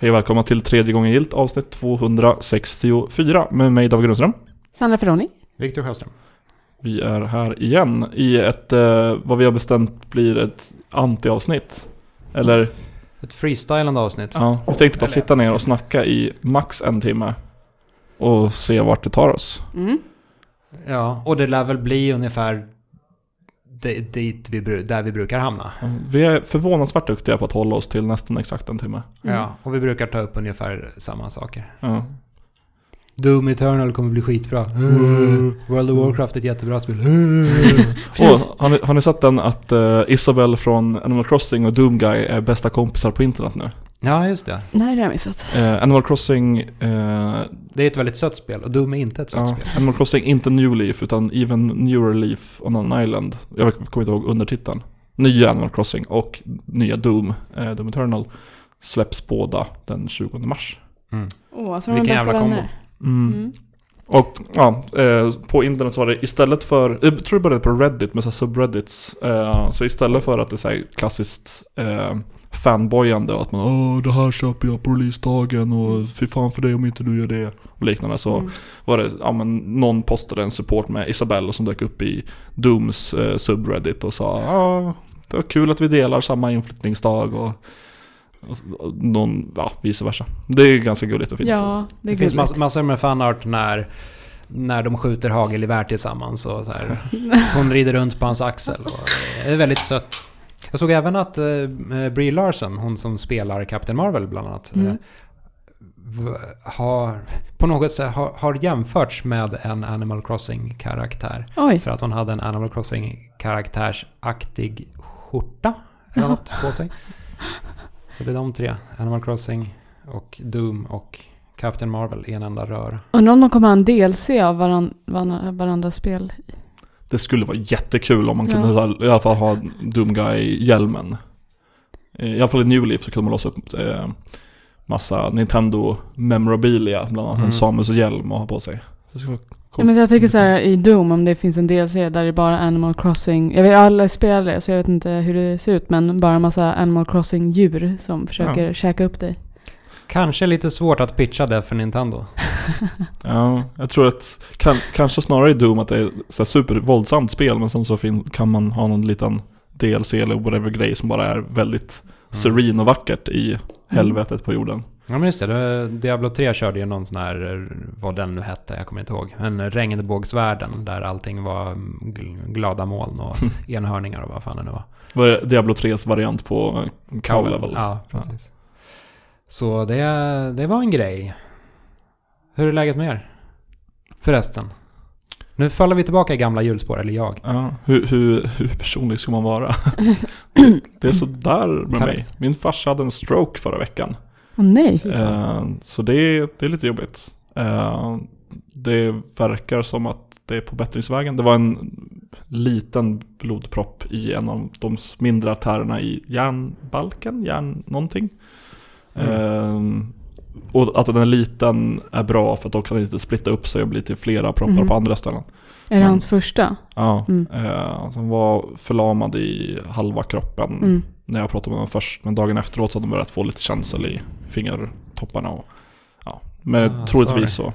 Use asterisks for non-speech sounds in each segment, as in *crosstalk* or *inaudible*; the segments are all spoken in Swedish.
Hej och välkomna till tredje gången gilt avsnitt 264 med mig David Grundström. Sandra Ferroni. Viktor Sjöström. Vi är här igen i ett, eh, vad vi har bestämt blir ett anti-avsnitt. Eller, Ett freestylande avsnitt. ja, vi tänkte bara sitta ner och snacka i max en timme. Och se vart det tar oss. Mm. Ja, och det lär väl bli ungefär dit vi, där vi brukar hamna. Vi är förvånansvärt duktiga på att hålla oss till nästan exakt en timme. Mm. Ja, och vi brukar ta upp ungefär samma saker. Ja. Doom Eternal kommer bli skitbra. Mm. World of Warcraft är ett jättebra spel. *laughs* Och, har, ni, har ni sett den att eh, Isabel från Animal Crossing och Doom Guy är bästa kompisar på internet nu? Ja, just det. Nej, det har jag missat. Eh, Animal Crossing eh, Det är ett väldigt sött spel och Doom är inte ett sött Ja, spel. Animal Crossing, inte New Leaf utan Even Newer Leaf on an Island. Jag kommer inte ihåg undertiteln. Nya Animal Crossing och nya Doom, eh, Doom Eternal, släpps båda den 20 mars. Mm. Alltså de Vilken bästa jävla vänner. Mm. Mm. Och ja, eh, på internet så var det istället för, jag tror det började på Reddit med så subreddits. Eh, så istället för att det är så här klassiskt eh, fanboyande och att man Åh, det här köper jag på releasedagen och fy fan för dig om inte du gör det. Och liknande så Mm. var det, ja men någon postade en support med Isabelle som dök upp i Dooms eh, subreddit och sa ja, det var kul att vi delar samma inflyttningsdag och, och, s- och någon, ja, vice versa. Det är ganska gulligt och fint. Ja, det Det, finns mass- massor med fanart när, när de skjuter hagelgevär tillsammans och så här. *laughs* Hon rider runt på hans axel. Och det är väldigt sött. Jag såg även att eh, Brie Larson, hon som spelar Captain Marvel bland annat, Mm. eh, har på något sätt har, har jämförts med en Animal Crossing-karaktär. För att hon hade en Animal Crossing-karaktärsaktig skjorta eller Jaha. något på sig. Så det är de tre. Animal Crossing och Doom och Captain Marvel i en enda rör. Undrar om de kommer ha en DLC av varan, varan, varandras spel. Det skulle vara jättekul om man kunde Ja. i alla fall ha Doom Guy-hjälmen. I alla fall i New Leaf så kunde man låsa upp eh, massa Nintendo memorabilia, bland annat en Mm. Samus hjälm att ha på sig. Det skulle vara Ja, men jag tänker så här i Doom om det finns en DLC där det är bara Animal Crossing. Jag vet alla spelar det så jag vet inte hur det ser ut men bara en massa Animal Crossing djur som försöker käka upp dig. Kanske lite svårt att pitcha det för Nintendo. *laughs* Ja, jag tror att kan, kanske snarare i Doom att det är så supervåldsamt spel men sen så fin, kan man ha någon liten DLC eller whatever grej som bara är väldigt serene och vackert i helvetet på jorden. Ja men just det, Diablo 3 körde ju någon sån här, vad den nu hette, jag kommer inte ihåg. En regnbågsvärlden där allting var mm, gl- glada moln och *laughs* enhörningar och vad fan det nu var. Var det Diablo 3s variant på Cow Level? Ja, precis. Så det, det var en grej. Hur är läget med er? Förresten. Nu faller vi tillbaka i gamla hjulspår, eller jag. Ja, hur, hur, hur personlig ska man vara? *laughs* det är sådär med mig. Min farsa hade en stroke förra veckan. Åh nej. Eh, så det är, det är lite jobbigt. Eh, det verkar som att det är på bättringsvägen. Det var en liten blodpropp i en av de mindre artärerna i järnbalken, järn någonting. Eh, och att den är liten är bra för att då kan den inte splitta upp sig och bli till flera proppar Mhm. på andra ställen. Är det Men- hans första? Ja, Mm. eh, som var förlamad i halva kroppen Mm. när jag pratade med honom först. Men dagen efteråt så hade de börjat få lite känsel i fingertopparna. Och, ja. Men Ah, troligtvis så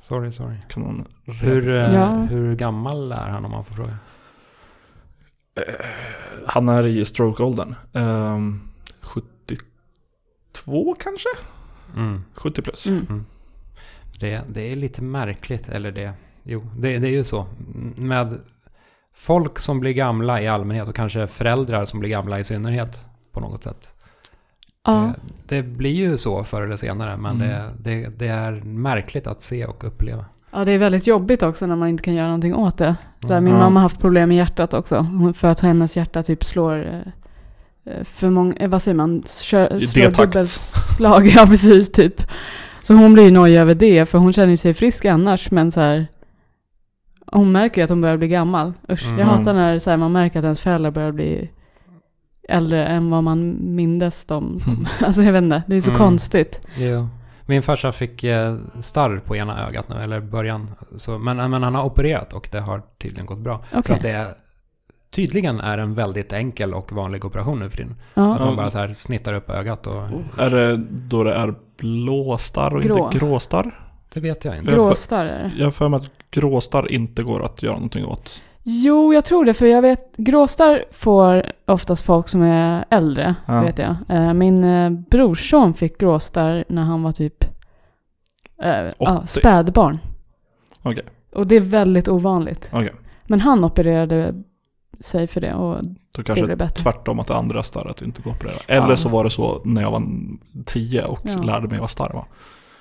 Sorry, sorry. kan han... Hur, eh, Ja. hur gammal är han om man får fråga? Eh, han är i stroke-åldern. Ehm, 72 kanske? Mm. 70 plus. Mm. Det, det är lite märkligt, eller det... Jo, det, det är ju så. Med folk som blir gamla i allmänhet och kanske föräldrar som blir gamla i synnerhet på något sätt. Ja. Det, det blir ju så förr eller senare, men Mm. det, det, det är märkligt att se och uppleva. ja, det är väldigt jobbigt också när man inte kan göra någonting åt det. Där min Ja. mamma har haft problem med hjärtat också. För att hennes hjärta typ slår eh, för många, eh, vad säger man, Kör, slår dubbelslag. *laughs* Ja, precis typ. Så hon blir ju nojig över det, för hon känner sig frisk annars, men så här. Hon märker ju att hon börjar bli gammal. Usch, jag Mm. hatar när så här, man märker att ens föräldrar börjar bli äldre än vad man mindes dem som. Mm. *laughs* Alltså jag vet inte, det är så Mm. konstigt. Jo. Min farsa fick eh, starr på ena ögat nu, eller början. Så, men, men han har opererat och det har tydligen gått bra. Okej. För att det är tydligen är en väldigt enkel och vanlig operation nu för tiden. Att Ja. man bara så här snittar upp ögat och... Är det då det är blåstarr och Grå. inte gråstarr? Det vet jag inte. Gråstarr är det. Jag har för mig att gråstarr inte går att göra någonting åt. Jo, jag tror det. För jag vet, gråstarr får oftast folk som är äldre, Ja. vet jag. Eh, Min eh, brorson fick gråstarr när han var typ ja, 80. spädbarn. Okej. Och det är väldigt ovanligt. Okej. Men han opererade sig för det och Då det kanske blev bättre. tvärtom att det andra starret inte går att operera. Eller Ja. så var det så när jag var tio och Ja. lärde mig vad starr var.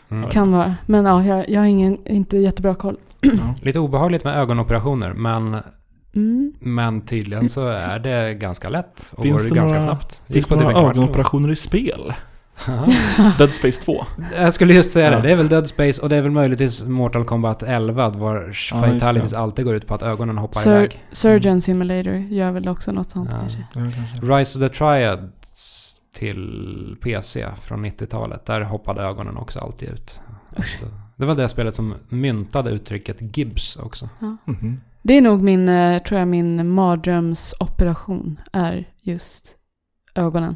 Mm. Kan vara. Men ja, jag, jag har ingen, inte jättebra koll. Ja. *clears throat* Lite obehagligt med ögonoperationer, men, Mm. men tydligen så är det ganska lätt. Och Finns går det ganska några- snabbt. Finns på det typ några ögonoperationer i spel? Dead Space 2. Jag skulle just säga Ja. det. Det är väl Dead Space och det är väl möjligtvis Mortal Kombat 11 var just fatalities det. alltid går ut på att ögonen hoppar Sur- iväg. Surgeon Simulator gör väl också något sånt Ja. kanske. Ja, kanske. Rise of the Triads till PC från 90-talet. Där hoppade ögonen också alltid ut. Alltså, det var det spelet som myntade uttrycket Gibbs också. Mhm. Det är nog min, eh, tror jag, min mardrömsoperation är just ögonen.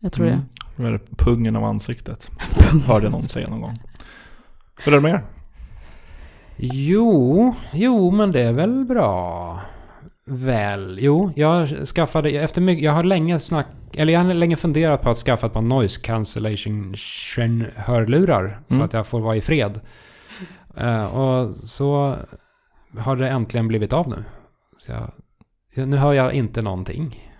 Jag tror Mm. Vad är det? Pungen av ansiktet. Hörde jag någon säga någon gång. Hur är det med er? Jo, jo men det är väl bra. Väl, jo, jag skaffade, efter mycket, jag har länge snack, eller jag har länge funderat på att skaffa ett par noise cancellation hörlurar så Mm. att jag får vara i fred. Eh, och så har det äntligen blivit av nu. Så jag, ja, nu hör jag inte någonting.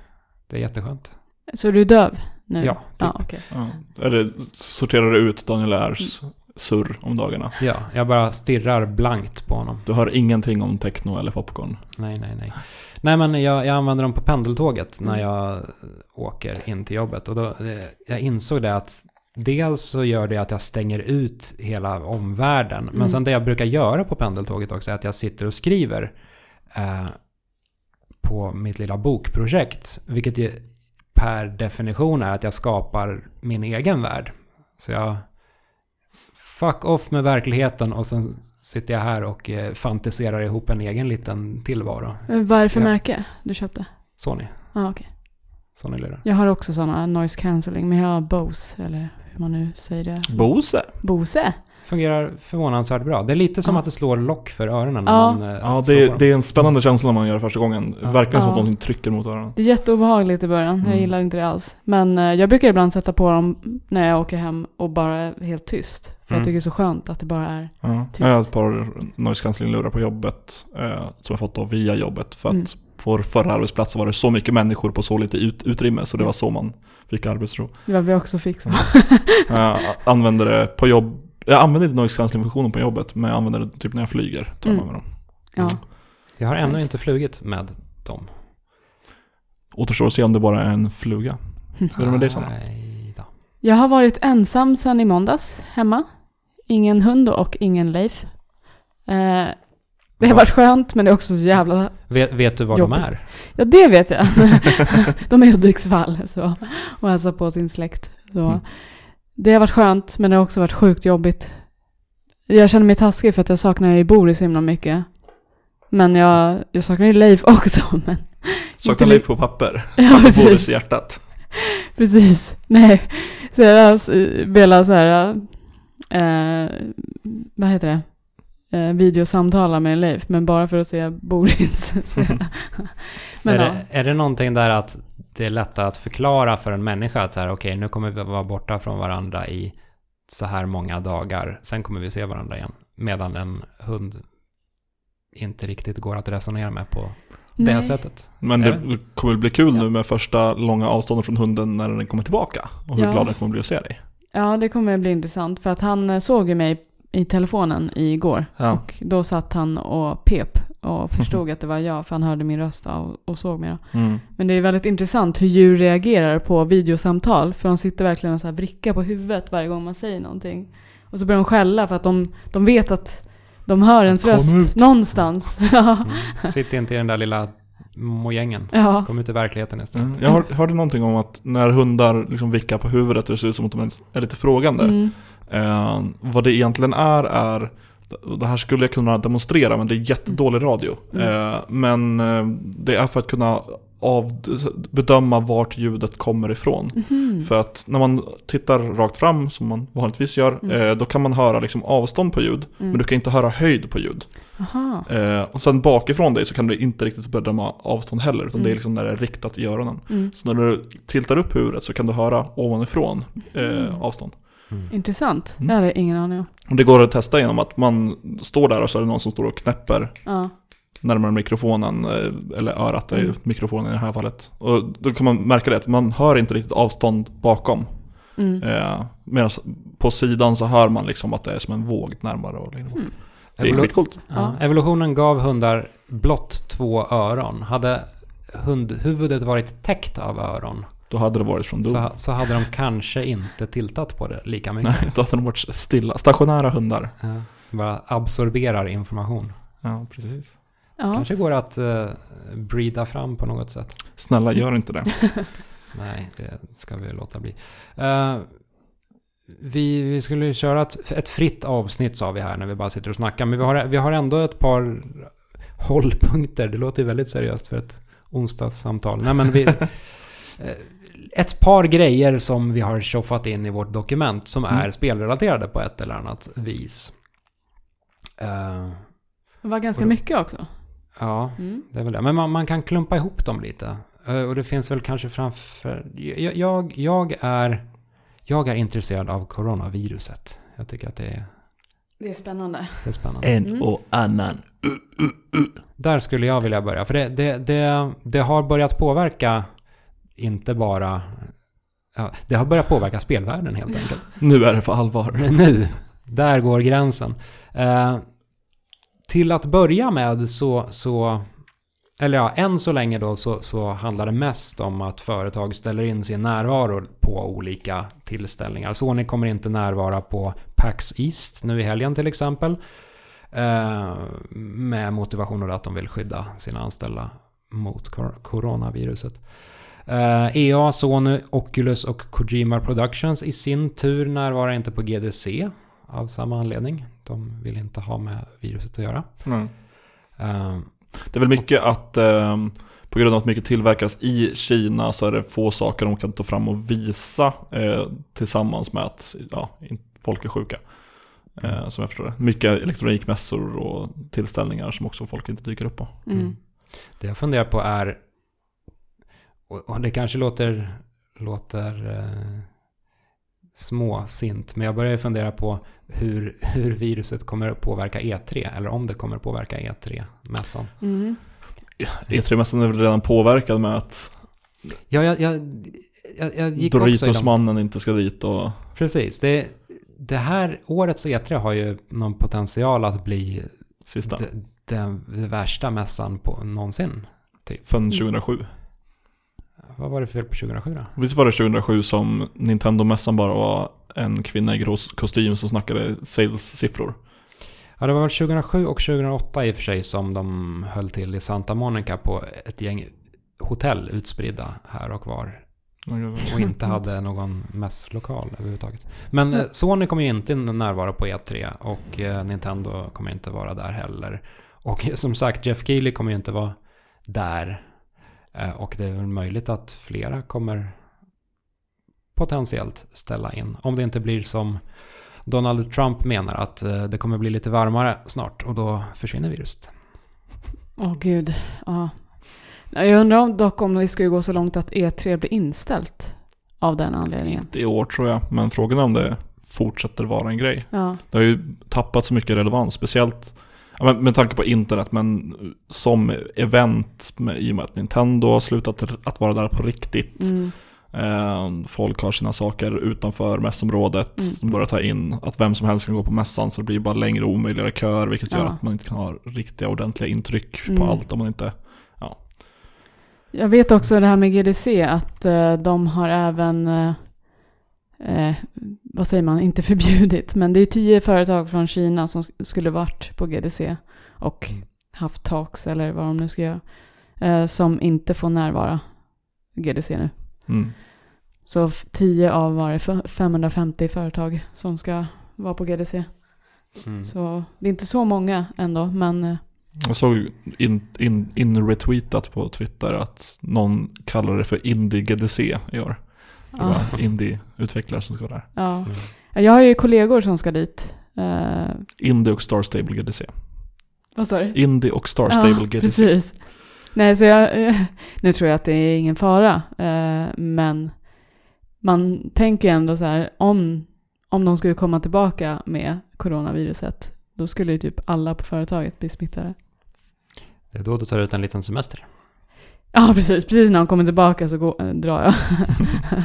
Det är jätteskönt. Så du är döv nu? Ja, typ. Ja, okej. Ja. Är det, sorterar du ut Daniel Ers surr om dagarna? Ja, jag bara stirrar blankt på honom. Du hör ingenting om techno eller popcorn? Nej, nej, nej. Nej, men jag, jag använder dem på pendeltåget när Mm. jag åker in till jobbet. Och då, eh, jag insåg det att dels så gör det att jag stänger ut hela omvärlden. Men Mm. sen det jag brukar göra på pendeltåget också är att jag sitter och skriver eh, på mitt lilla bokprojekt. Vilket per definition är att jag skapar min egen värld. Så jag fuck off med verkligheten och sen sitter jag här och eh, fantiserar ihop en egen liten tillvaro. Men Vad är det för Ja. märke du köpte? Sony. Ja, okej. Sony lurar. Jag har också sådana noise cancelling, men jag har Bose, eller hur man nu säger det. Bose? Bose? Fungerar förvånansvärt bra. Det är lite som Ja. att det slår lock för öronen när Ja. man eh, Ja, det, det är en spännande känsla när man gör det första gången. Ja. Verkligen som att någonting trycker mot öronen. Det är jätteobehagligt i början. Jag Mm. gillar inte det alls. Men eh, jag brukar ibland sätta på dem när jag åker hem och bara är helt tyst. För Mm. jag tycker det är så skönt att det bara är... Ja. Tyst. Jag har ett par noise cancelling-lurar på jobbet eh, som jag fått då via jobbet. För att Mm. på förra arbetsplatsen var det så mycket människor på så lite ut, utrymme så det var så man fick arbetsro. Det var vi också fick så. *laughs* Jag använder det på jobb. Jag använder inte noise cancelling-funktionen på jobbet men jag använder det typ när jag flyger. Tar jag Mm. med dem. Ja. Jag har ännu Nice. inte flugit med dem. Återstår att se om det bara är en fluga. Hur är det med dig Sanna? Jag har varit ensam sedan i måndags hemma. Ingen hund och ingen Leif. Eh, det har varit skönt men det är också så jävla... Vet, vet du var Jobbigt. de är? Ja det vet jag. *laughs* de är i Hudiksvall så, och hälsar på sin släkt. Så. Mm. Det har varit skönt men det har också varit sjukt jobbigt. Jag känner mig taskig för att jag saknar ju Boris så himla mycket. Men jag, jag saknar ju Leif *laughs* också. Men Saknar Leif på papper. *laughs* Ja, precis. Boris i hjärtat. Precis. Nej. Så jag har s- velat så här... Eh, vad heter det? Eh, videosamtala med Leif, men bara för att se Boris. *laughs* Men är, ja. det, är det någonting där att det är lättare att förklara för en människa att så här, okej, nu kommer vi vara borta från varandra i så här många dagar, sen kommer vi se varandra igen. Medan en hund inte riktigt går att resonera med på det Nej. sättet. Men Är det kommer väl bli kul Ja. nu med första långa avståndet från hunden när den kommer tillbaka. Och hur Ja. glad den kommer bli att se dig. Ja, det kommer bli intressant. För att han eh, såg ju mig i telefonen igår. Ja. Och då satt han och pep och förstod att det var jag, för han hörde min röst och, och såg mig. Mm. Men det är väldigt intressant hur djur reagerar på videosamtal. För de sitter verkligen och så här vrickar på huvudet varje gång man säger någonting. Och så börjar de skälla för att de, de vet att de hör ens Kom röst ut. någonstans. *laughs* Mm. Sitt inte i den där lilla mojängen. ja. Kom ut i verkligheten istället. Mm. Jag hör, hörde någonting om att när hundar liksom vickar på huvudet och det ser ut som att de är lite frågande. Mm. Eh, vad det egentligen är, är det här skulle jag kunna demonstrera men det är jättedålig radio. Mm. Eh, men eh, det är för att kunna av, bedöma vart ljudet kommer ifrån. Mhm. För att när man tittar rakt fram, som man vanligtvis gör, Mm. eh, då kan man höra liksom avstånd på ljud. Mm. Men du kan inte höra höjd på ljud. Eh, och sen bakifrån dig så kan du inte riktigt bedöma avstånd heller, utan det är Mm. liksom när det är riktat i öronen. Mm. Så när du tiltar upp huvudet så kan du höra ovanifrån eh, Mm. avstånd. Mm. Intressant. Mm. Det hade jag ingen aning om. Och det går att testa genom att man står där och så är det någon som står och knäpper Ja. närmare mikrofonen, eh, eller örat är ju Mm. mikrofonen i det här fallet. Och då kan man märka det att man hör inte riktigt avstånd bakom. Mm. Eh, Medan på sidan så hör man liksom att det är som en våg närmare. Och liksom. Mm. Det är Evolu- skitcoolt. Ja. Evolutionen gav hundar blott två öron. Hade hundhuvudet varit täckt av öron Då hade det varit från dom. så, så hade de kanske inte tiltat på det lika mycket. Nej, då hade de varit stilla. Stationära hundar. Ja, som bara absorberar information. Ja, precis. Ja. Kanske går att uh, breeda fram på något sätt. Snälla, gör inte det. *laughs* Nej, det ska vi låta bli. Eh, vi, vi skulle köra ett, ett fritt avsnitt sa vi här när vi bara sitter och snackar. Men vi har, vi har ändå ett par hållpunkter. Det låter väldigt seriöst för ett onsdagssamtal. Nej, men vi, *laughs* eh, ett par grejer som vi har tjoffat in i vårt dokument som är Mm. spelrelaterade på ett eller annat vis. Eh, Det var ganska då- mycket också. ja, Mm. det är väl det. Men man, man kan klumpa ihop dem lite. Eh, Och det finns väl kanske framför... Jag, jag, jag, är, jag är intresserad av coronaviruset. Jag tycker att det är, Det är spännande. det är spännande. En Mm. och annan. Där skulle jag vilja börja. För det, det, det, det har börjat påverka inte bara... Ja, det har börjat påverka spelvärlden helt enkelt. Nu är det på allvar. Men *laughs* nu, där går gränsen. Eh, till att börja med så, så eller ja, än så länge då så, så handlar det mest om att företag ställer in sin närvaro på olika tillställningar. Sony kommer inte närvara på PAX East nu i helgen till exempel. Eh, med motivationen att de vill skydda sina anställda mot coronaviruset. Eh, EA, Sony, Oculus och Kojima Productions i sin tur närvarar inte på GDC av samma anledning. De vill inte ha med viruset att göra. Mm. Eh, Det är väl mycket att ehm, på grund av att mycket tillverkas i Kina så är det få saker de kan ta fram och visa eh, tillsammans med att ja, folk är sjuka. Som jag förstår det. Mycket elektronikmässor och tillställningar som också folk inte dyker upp på. Mm. Det jag funderar på är, och och det kanske låter, låter eh, småsint, men jag börjar fundera på hur, *laughs* hur viruset kommer att påverka E3, eller om det kommer att påverka E3-mässan. Mm. E3-mässan är väl redan påverkad med att Ja, jag, jag, jag, jag gick. Doritos-mannen inte ska dit och Precis, det, det här årets E3 har ju någon potential att bli sista. d- den värsta mässan på någonsin. Sen 2007. Vad var det för fel på 2007 då? Visst var det 2007 som Nintendo-mässan bara var en kvinna i grå kostym som snackade sales-siffror? Ja, det var väl 2007 och 2008 i och för sig som de höll till i Santa Monica på ett gäng hotell utspridda här och var. Och inte hade någon mässlokal överhuvudtaget. Men eh, Sony kommer ju inte närvara på E3 och eh, Nintendo kommer inte vara där heller. Och som sagt, Jeff Keely kommer ju inte vara där. Eh, Och det är väl möjligt att flera kommer potentiellt ställa in. Om det inte blir som Donald Trump menar att eh, det kommer bli lite varmare snart och då försvinner viruset. Åh gud, ja. Nej, Jag undrar om, dock om det skulle gå så långt att E3 blir inställt av den anledningen. Inte i år tror jag, men frågan är om det fortsätter vara en grej. Ja, Det har ju tappat så mycket relevans, speciellt ja, men med tanke på internet, men som event med, i och med att Nintendo har slutat att vara där på riktigt. mm. Eh, folk har sina saker utanför mässområdet, Mm. de börjar ta in att vem som helst kan gå på mässan så det blir bara längre och omöjligare köer vilket gör Ja. att man inte kan ha riktiga ordentliga intryck på Mm. allt om man inte... Jag vet också det här med GDC att eh, de har även, eh, vad säger man, inte förbjudit, men det är tio företag från Kina som sk- skulle varit på GDC och Mm. haft talks eller vad de nu ska göra, eh, som inte får närvara GDC nu. Mm. Så 10 av var det f- 550 företag som ska vara på GDC. Mm. Så det är inte så många ändå, men eh, Jag såg in, in, in retweetat på Twitter att någon kallar det för Indie GDC i år. Det ja. var indie-utvecklare som ska där. ja. Mm. Jag har ju kollegor som ska dit. Eh, Indie och Star Stable GDC. vad sa du? Indie och Star Stable ja, GDC. precis. Nej, så jag, eh, nu tror jag att det är ingen fara, eh, men man tänker ju ändå så här, om, om de skulle komma tillbaka med coronaviruset, då skulle ju typ alla på företaget bli smittade. Det är då du tar ut en liten semester. Ja, precis. Precis när de kommer tillbaka så går, äh, drar jag. *laughs*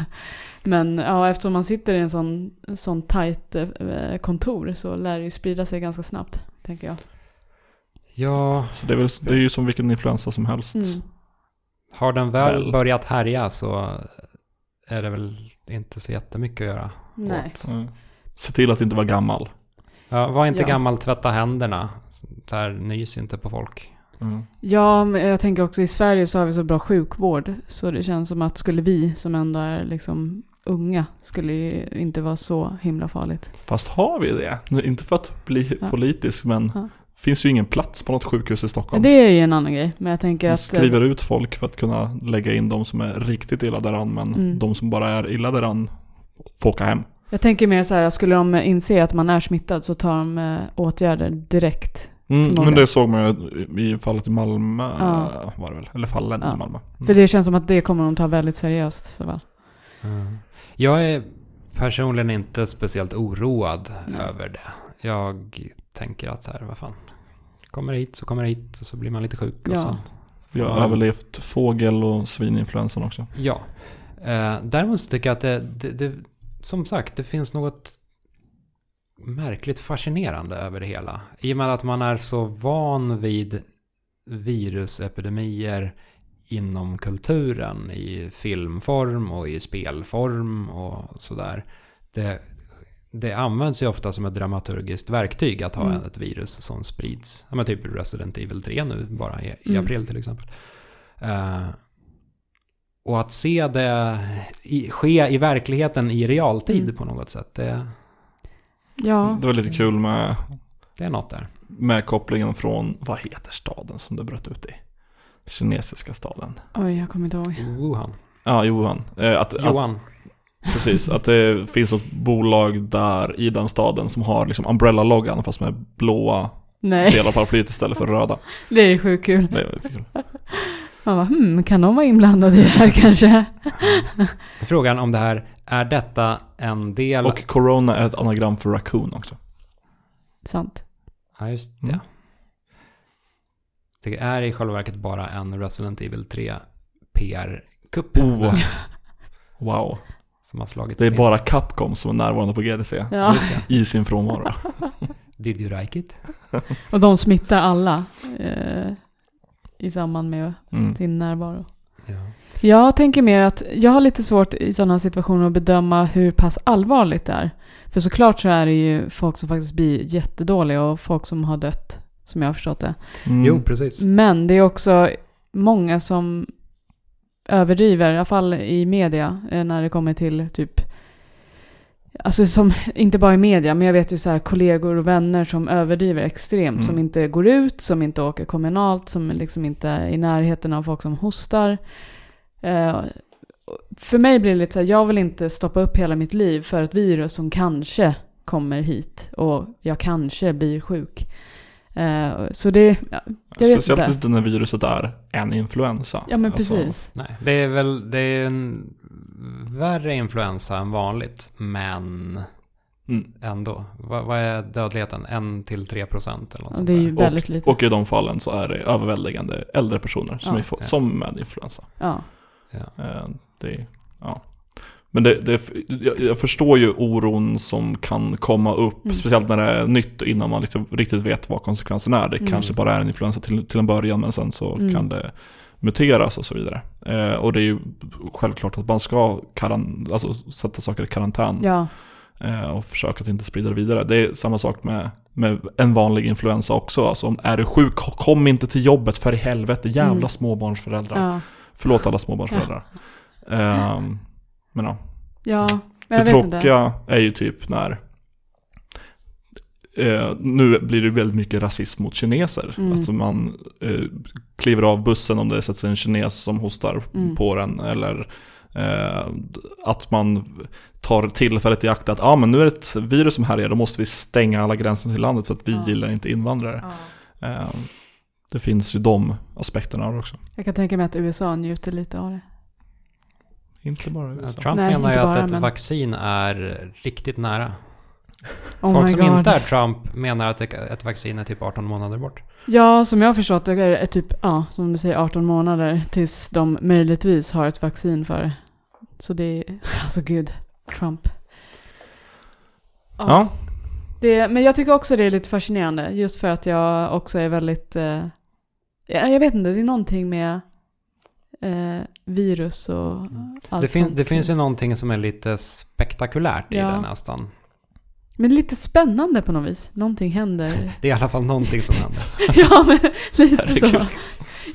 Men ja, eftersom man sitter i en sån, sån tajt eh, kontor så lär det ju sprida sig ganska snabbt, tänker jag. Ja, Så det är, väl, det är ju som vilken influensa som helst. Mm. har den väl, Väl. börjat härja så är det väl inte så jättemycket att göra. Nej. Mm. Se till att inte vara gammal. Ja, var inte Ja. gammal, tvätta händerna. Så här, nys inte på folk. Mm. Ja, men jag tänker också i Sverige så har vi så bra sjukvård. Så det känns som att skulle vi som ändå är liksom unga skulle ju inte vara så himla farligt. Fast har vi det? Nu, Inte för att bli Ja. politisk men Ja. finns ju ingen plats på något sjukhus i Stockholm. det är ju en annan grej. Men jag tänker att... eh, skriver ut folk för att kunna lägga in de som är riktigt illa däran men Mm. de som bara är illa däran får åka hem. Jag tänker mer så här, skulle de inse att man är smittad så tar de eh, åtgärder direkt. Mm, men det såg man ju i fallet i Malmö, Ja. var det väl? Eller fallen Ja. i Malmö. Mm. För det känns som att det kommer de ta väldigt seriöst. Så väl. Jag är personligen inte speciellt oroad Nej. över det. Jag tänker att så här, vad fan. Kommer hit så kommer hit och så blir man lite sjuk. Och Ja. så. Vi har överlevt fågel och svininfluensan också. Ja. Eh, däremot så tycker jag att det, det, det, som sagt, det finns något märkligt fascinerande över det hela. I och med att man är så van vid virusepidemier inom kulturen i filmform och i spelform och sådär. Det, det används ju ofta som ett dramaturgiskt verktyg att ha Mm. ett virus som sprids. Ja, men typ Resident Evil 3 nu bara i, Mm. april till exempel. Eh, och att se det i, ske i verkligheten i realtid Mm. på något sätt, det, Ja. Det var lite kul med, det är något där. med kopplingen från, vad heter staden som det bröt ut i? Kinesiska staden. Oj, jag kommer inte ihåg. Wuhan. Ja, Johan. Eh, Att, att, Johan. precis, att det finns ett bolag där i den staden som har liksom Umbrella-loggan fast med blåa Nej, delar av paraplyet istället för röda. det är sjukt kul. Det är lite kul. Man bara, hmm, kan de vara inblandade i det här *laughs* kanske? Frågan om det här, är detta en del... Och Corona är ett anagram för raccoon också. Sant. Ja, just det. Mm. Det är i själva verket bara en Resident Evil 3 PR-kupp. Oh. *laughs* Wow. Som har slagit Det är snett. bara Capcom som är närvarande på GDC. Ja. I sin frånvaro. Did you like it? Och de smittar alla eh, i samband med Mm. sin närvaro. Ja. Jag tänker mer att jag har lite svårt i sådana situationer att bedöma hur pass allvarligt det är. För såklart så är det ju folk som faktiskt blir jättedåliga och folk som har dött, som jag har förstått det. Mm. Jo, precis. Men det är också många som överdriver, i alla fall i media, eh, när det kommer till typ Alltså som, inte bara i media, men jag vet ju så här kollegor och vänner som överdriver extremt. Mm. Som inte går ut, som inte åker kommunalt, som liksom inte är i närheten av folk som hostar. Eh, för mig blir det lite så här, jag vill inte stoppa upp hela mitt liv för ett virus som kanske kommer hit och jag kanske blir sjuk. Eh, så det, ja, jag vet Speciellt inte. inte när viruset är en influensa. Ja men Alltså, precis. Nej, det är väl det är en värre influensa än vanligt, men Mm. ändå. Vad, vad är dödligheten? 1-3 procent eller något Ja, det är ju väldigt lite. Och i de fallen så är det överväldigande äldre personer som, Ja. är, Ja. som med influensa. ja. Ja. Eh, Det, ja. Men det, det, jag, förstår ju oron som kan komma upp, Mm. speciellt när det är nytt innan man liksom riktigt vet vad konsekvenserna är. Det Mm. kanske bara är en influensa till, till en början men sen så Mm. kan det muteras och så vidare. Eh, och det är ju självklart att man ska karan, alltså, sätta saker i karantän ja. eh, och försöka att inte sprida det vidare. Det är samma sak med, med en vanlig influensa också. Alltså, om är du sjuk, kom inte till jobbet för i helvete, jävla Mm. småbarnsföräldrar. Ja. Förlåt alla småbarnsföräldrar. Ehm, men ja. ja. Men Det tråkiga är ju typ när eh, nu blir det väldigt mycket rasism mot kineser. Mm. Alltså man eh, kliver av bussen om det sätter sig en kines som hostar Mm. på den. Eller eh, att man tar tillfället i akt att ah, men nu är det ett virus som härjar, då måste vi stänga alla gränser till landet för att vi Ja. gillar inte invandrare. Ja. Eh, det finns ju de aspekterna av det också. Jag kan tänka mig att USA njuter lite av det. Inte bara USA. Trump Nej, menar ju att bara, ett men- vaccin är riktigt nära. Oh Folk som God. inte är Trump menar att ett- vaccin är typ 18 månader bort. Ja, som jag har förstått det är typ, ja, som du säger 18 månader tills de möjligtvis har ett vaccin för det. Så det är, *laughs* alltså gud, Trump. Ja, Det, men jag tycker också det är lite fascinerande, just för att jag också är väldigt, eh, ja, jag vet inte, det är någonting med eh, virus och allt Det, fin, sånt. det finns ju någonting som är lite spektakulärt i Ja. det nästan. Men lite spännande på något vis, någonting händer. *laughs* Det är i alla fall någonting som händer. *laughs* ja, men lite så. Herregud.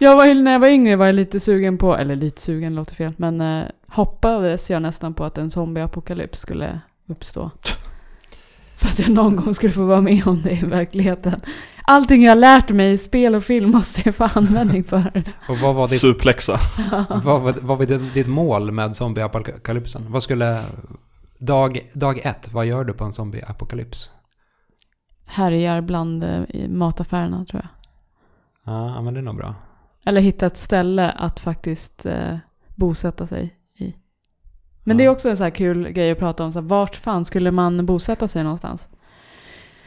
Jag var, ju- när jag var yngre var jag lite sugen på, eller lite sugen låter fel, men eh, hoppades jag nästan på att en zombieapokalyps skulle uppstå. *laughs* För att jag någon gång skulle få vara med om det i verkligheten. Allting jag har lärt mig i spel och film måste jag få användning för. Och vad var ditt, suplexa. vad var, vad var ditt mål med zombieapokalypsen? Vad skulle... Dag, dag ett, vad gör du på en zombieapokalyps? Härjar bland eh, i mataffärerna tror jag. Ja, men det är nog bra. Eller hitta ett ställe att faktiskt eh, bosätta sig i. Men det är Ja. också en så här kul grej att prata om. Så här, vart fan skulle man bosätta sig någonstans?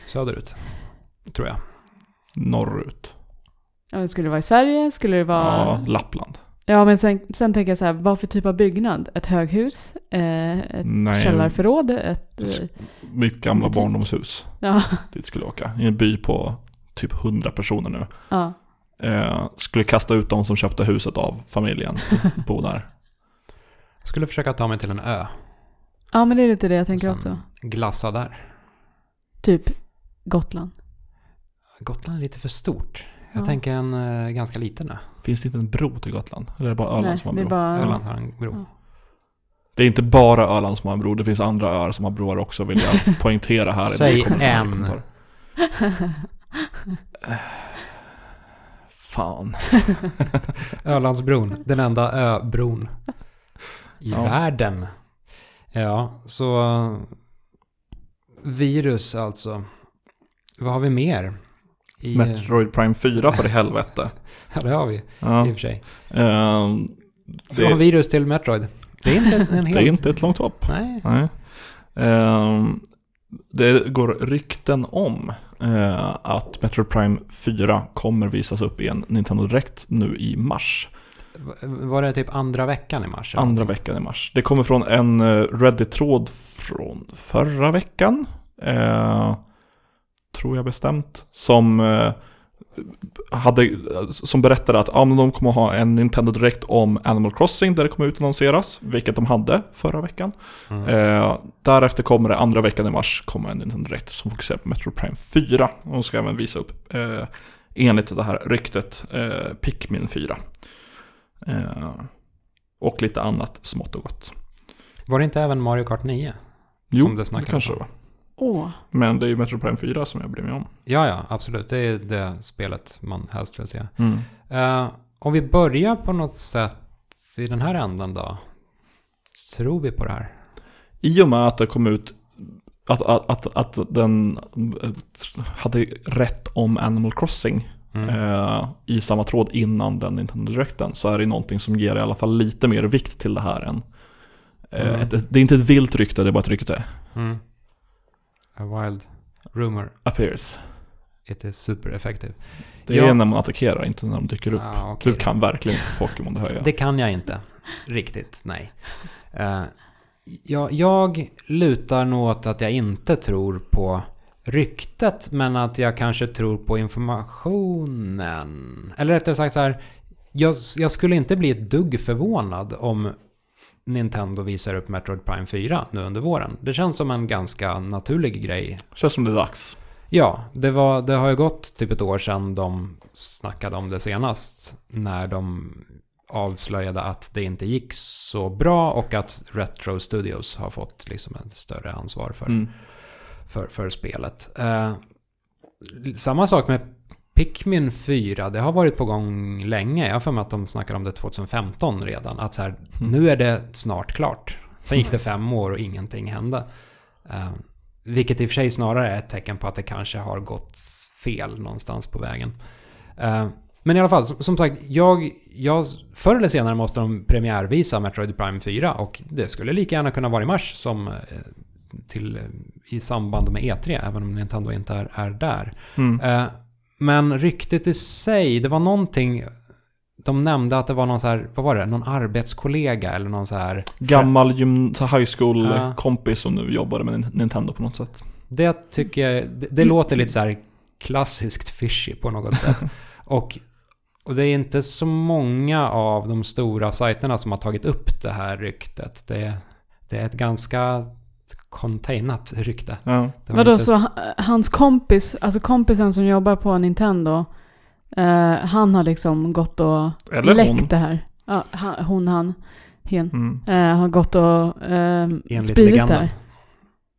Söderut, tror jag. Norrut. Ja, Skulle det vara i Sverige? Skulle det vara... Ja, Lappland. Ja, men sen, sen tänker jag så här, vad för typ av byggnad? Ett höghus? Eh, ett Nej. källarförråd? Ett, eh, Mitt gamla Butik. barndomshus. ja, *laughs* Dit skulle jag åka. I en by på typ 100 personer nu. ja. Eh, skulle kasta ut de som köpte huset av familjen. *laughs* Bo där. Skulle försöka ta mig till en ö. ja, men det är lite det jag tänker också. Glassa där. Typ Gotland. Gotland är lite för stort. Jag Ja. tänker en eh, ganska liten ö. Finns det inte en bro till Gotland? Eller är det bara Öland Nej, som har det en är bro? bara... Öland har en bro. Ja. Det är inte bara Öland som har en bro. Det finns andra öar som har broar också vill jag *laughs* poängtera här. Säg en. kommentarer. Fan. *laughs* Ölandsbron, den enda öbron i Ja. världen. Ja, så eh, virus alltså. Vad har vi mer? I, Metroid Prime 4 för i *laughs* helvete. Ja, det har vi Ja. i och för sig. Från det, virus till Metroid. Det är inte en *laughs* helt... det är inte ett långt hopp. Nej. Nej. Ehm, det går rykten om eh, att Metroid Prime 4 kommer visas upp i en Nintendo Direct nu i mars. Var det typ andra veckan i mars? Andra någonting? veckan i mars. Det kommer från en eh, Reddit-tråd från förra veckan. Eh, tror jag bestämt. Som, eh, hade, som berättade att ah, de kommer ha en Nintendo Direct om Animal Crossing där det kommer utannonseras. Vilket de hade förra veckan. Mm. Eh, därefter kommer det andra veckan i mars kommer en Nintendo Direct som fokuserar på Metro Prime 4. Och de ska även visa upp, eh, enligt det här ryktet, eh, Pikmin 4. Eh, och lite annat smått och gott. Var det inte även Mario Kart 9? Jo, Som det det kanske om. det var. Åh, Men det är ju Metro Prime 4 som jag bryr mig om. Ja, ja, absolut. Det är det spelet man helst vill se. Mm. Uh, om vi börjar på något sätt i den här änden då. Tror vi på det här? I och med att det kom ut att, att, att, att den hade rätt om Animal Crossing Mm. eh, i samma tråd innan den Nintendo Directen så är det någonting som ger i alla fall lite mer vikt till det här än eh, Mm. ett, det är inte ett vilt rykte, det är bara ett rykte. Mm. A wild rumor. Appears. It is super effective. Det Ja. är när man attackerar, inte när de dyker upp. Ah, okej. Du kan verkligen inte Pokémon, det hör jag. Det kan jag inte. Riktigt, nej. Uh, jag, jag lutar nog åt att jag inte tror på ryktet, men att jag kanske tror på informationen. Eller rättare sagt så här, jag, jag skulle inte bli ett dugg förvånad om Nintendo visar upp Metroid Prime 4 nu under våren. Det känns som en ganska naturlig grej Känns som det är dags. Ja, det, var, det har ju gått typ ett år sedan de snackade om det senast. När de avslöjade att det inte gick så bra och att Retro Studios har fått liksom ett större ansvar för, Mm. för, för spelet. Eh, samma sak med Pikmin 4, det har varit på gång länge. Jag har för mig att de snackar om det 2015 redan. Att så här, Mm. nu är det snart klart. Sen gick det fem år och ingenting hände. Eh, vilket i och för sig snarare är ett tecken på att det kanske har gått fel någonstans på vägen. Eh, men i alla fall, som, som sagt, jag, jag, förr eller senare måste de premiärvisa Metroid Prime 4 och det skulle lika gärna kunna vara i mars som eh, till, i samband med E3, även om Nintendo inte är, är där. Mm. Men ryktet i sig, det var någonting... De nämnde att det var någon så här, vad var det? Någon arbetskollega eller någon så här... Gammal gym, high Ja. school-kompis som nu jobbade med Nin- Nintendo på något sätt. Det tycker jag, det, det låter lite så här klassiskt fishy på något sätt. *laughs* och, och det är inte så många av de stora sajterna som har tagit upp det här ryktet. Det, det är ett ganska containat rykte. Ja. Vadå, inte så hans kompis, alltså kompisen som jobbar på Nintendo, eh, han har liksom gått och Eller läckt hon. det här. Ja, han, hon, han, hen. Mm. Eh, har gått och eh, Enligt spridit det här.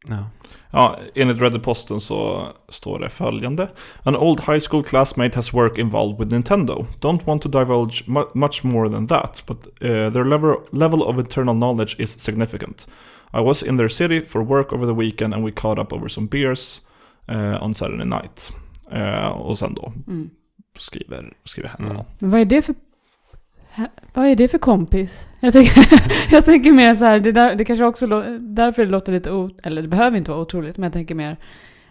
Ja. Ja, enligt Reddit-posten så står det följande. An old high school classmate has work involved with Nintendo. Don't want to divulge mu much more than that, but uh, their level, level of internal knowledge is significant. I was in their city for work over the weekend and we caught up over some beers uh, on Saturday night. Uh, och sen då Mm. skriver, skriver henne Mm. Men vad är det för... Vad är det för kompis? Jag tänker, *laughs* jag tänker mer så här, det, där, det kanske också därför det låter lite o, Eller det behöver inte vara otroligt, men jag tänker mer...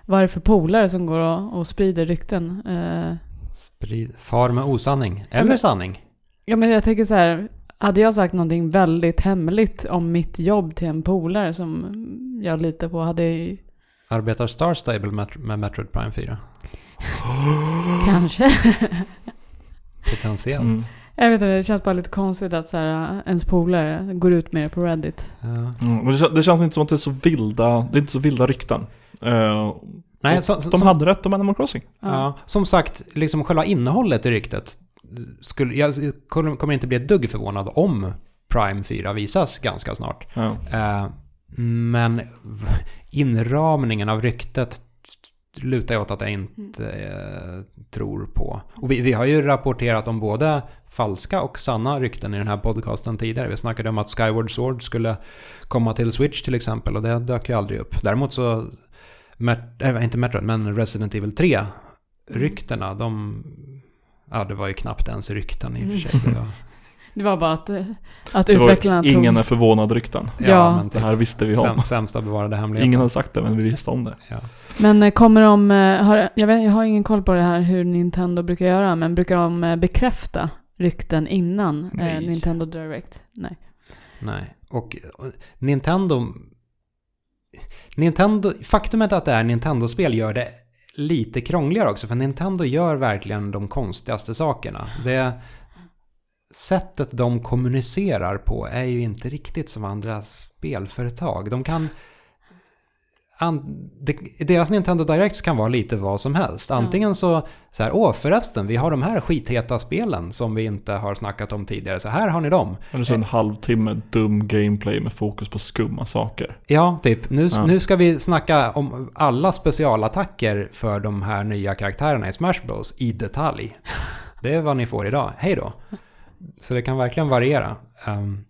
Vad är det för polare som går och, och sprider rykten? Eh, Sprid, far med osanning. Eller men- sanning. ja, men jag tänker så här... Hade jag sagt någonting väldigt hemligt om mitt jobb till en polare som jag litar på, hade jag ju Arbetar Star Stable med, med Metroid Prime 4? *gasps* kanske... *gasps* Potentiellt. Mm. Jag vet inte, det känns bara lite konstigt att så här, ens polare går ut med det på Reddit. Ja. Mm. Men det, det känns inte som att det är så vilda, det är inte så vilda rykten. Uh, Nej, så, de som, hade rätt om Animal Crossing. ja, som sagt, liksom själva innehållet i ryktet. Skulle, jag kommer inte bli ett dugg förvånad om Prime 4 visas ganska snart. Ja. Eh, men inramningen av ryktet lutar jag åt att jag inte eh, tror på. Och vi, vi har ju rapporterat om både falska och sanna rykten i den här podcasten tidigare. Vi snackade om att Skyward Sword skulle komma till Switch till exempel och det dök ju aldrig upp. Däremot så, Met, äh, inte Metroid, men Resident Evil 3-ryktena, de... Ja, det var ju knappt ens rykten i och för sig. Det var, *laughs* Det var bara att, eh, att Det var utvecklarna tog... ingen är förvånad rykten. Ja. men Det här visste vi om. säm, sämsta bevarade hemligheten. Ingen har sagt det, men vi visste om det. Ja. Men eh, kommer de... eh, Har, jag, vet, jag har ingen koll på det här hur Nintendo brukar göra, men brukar de bekräfta rykten innan eh, Nej. Nintendo Direct? Nej. Nej, och och Nintendo... Nintendo... Faktumet att det är Nintendo-spel gör det lite krångligare också, för Nintendo gör verkligen de konstigaste sakerna. Det sättet de kommunicerar på är ju inte riktigt som andra spelföretag. De kan... An, deras Nintendo Directs kan vara lite vad som helst. Antingen så, så här, åh förresten, vi har de här skitheta spelen som vi inte har snackat om tidigare, så här har ni dem. Eller så en halvtimme dum gameplay med fokus på skumma saker. Ja, typ. Nu, Ja. nu ska vi snacka om alla specialattacker för de här nya karaktärerna i Smash Bros. i detalj. Det är vad ni får idag. Hej då. Så det kan verkligen variera. Ehm,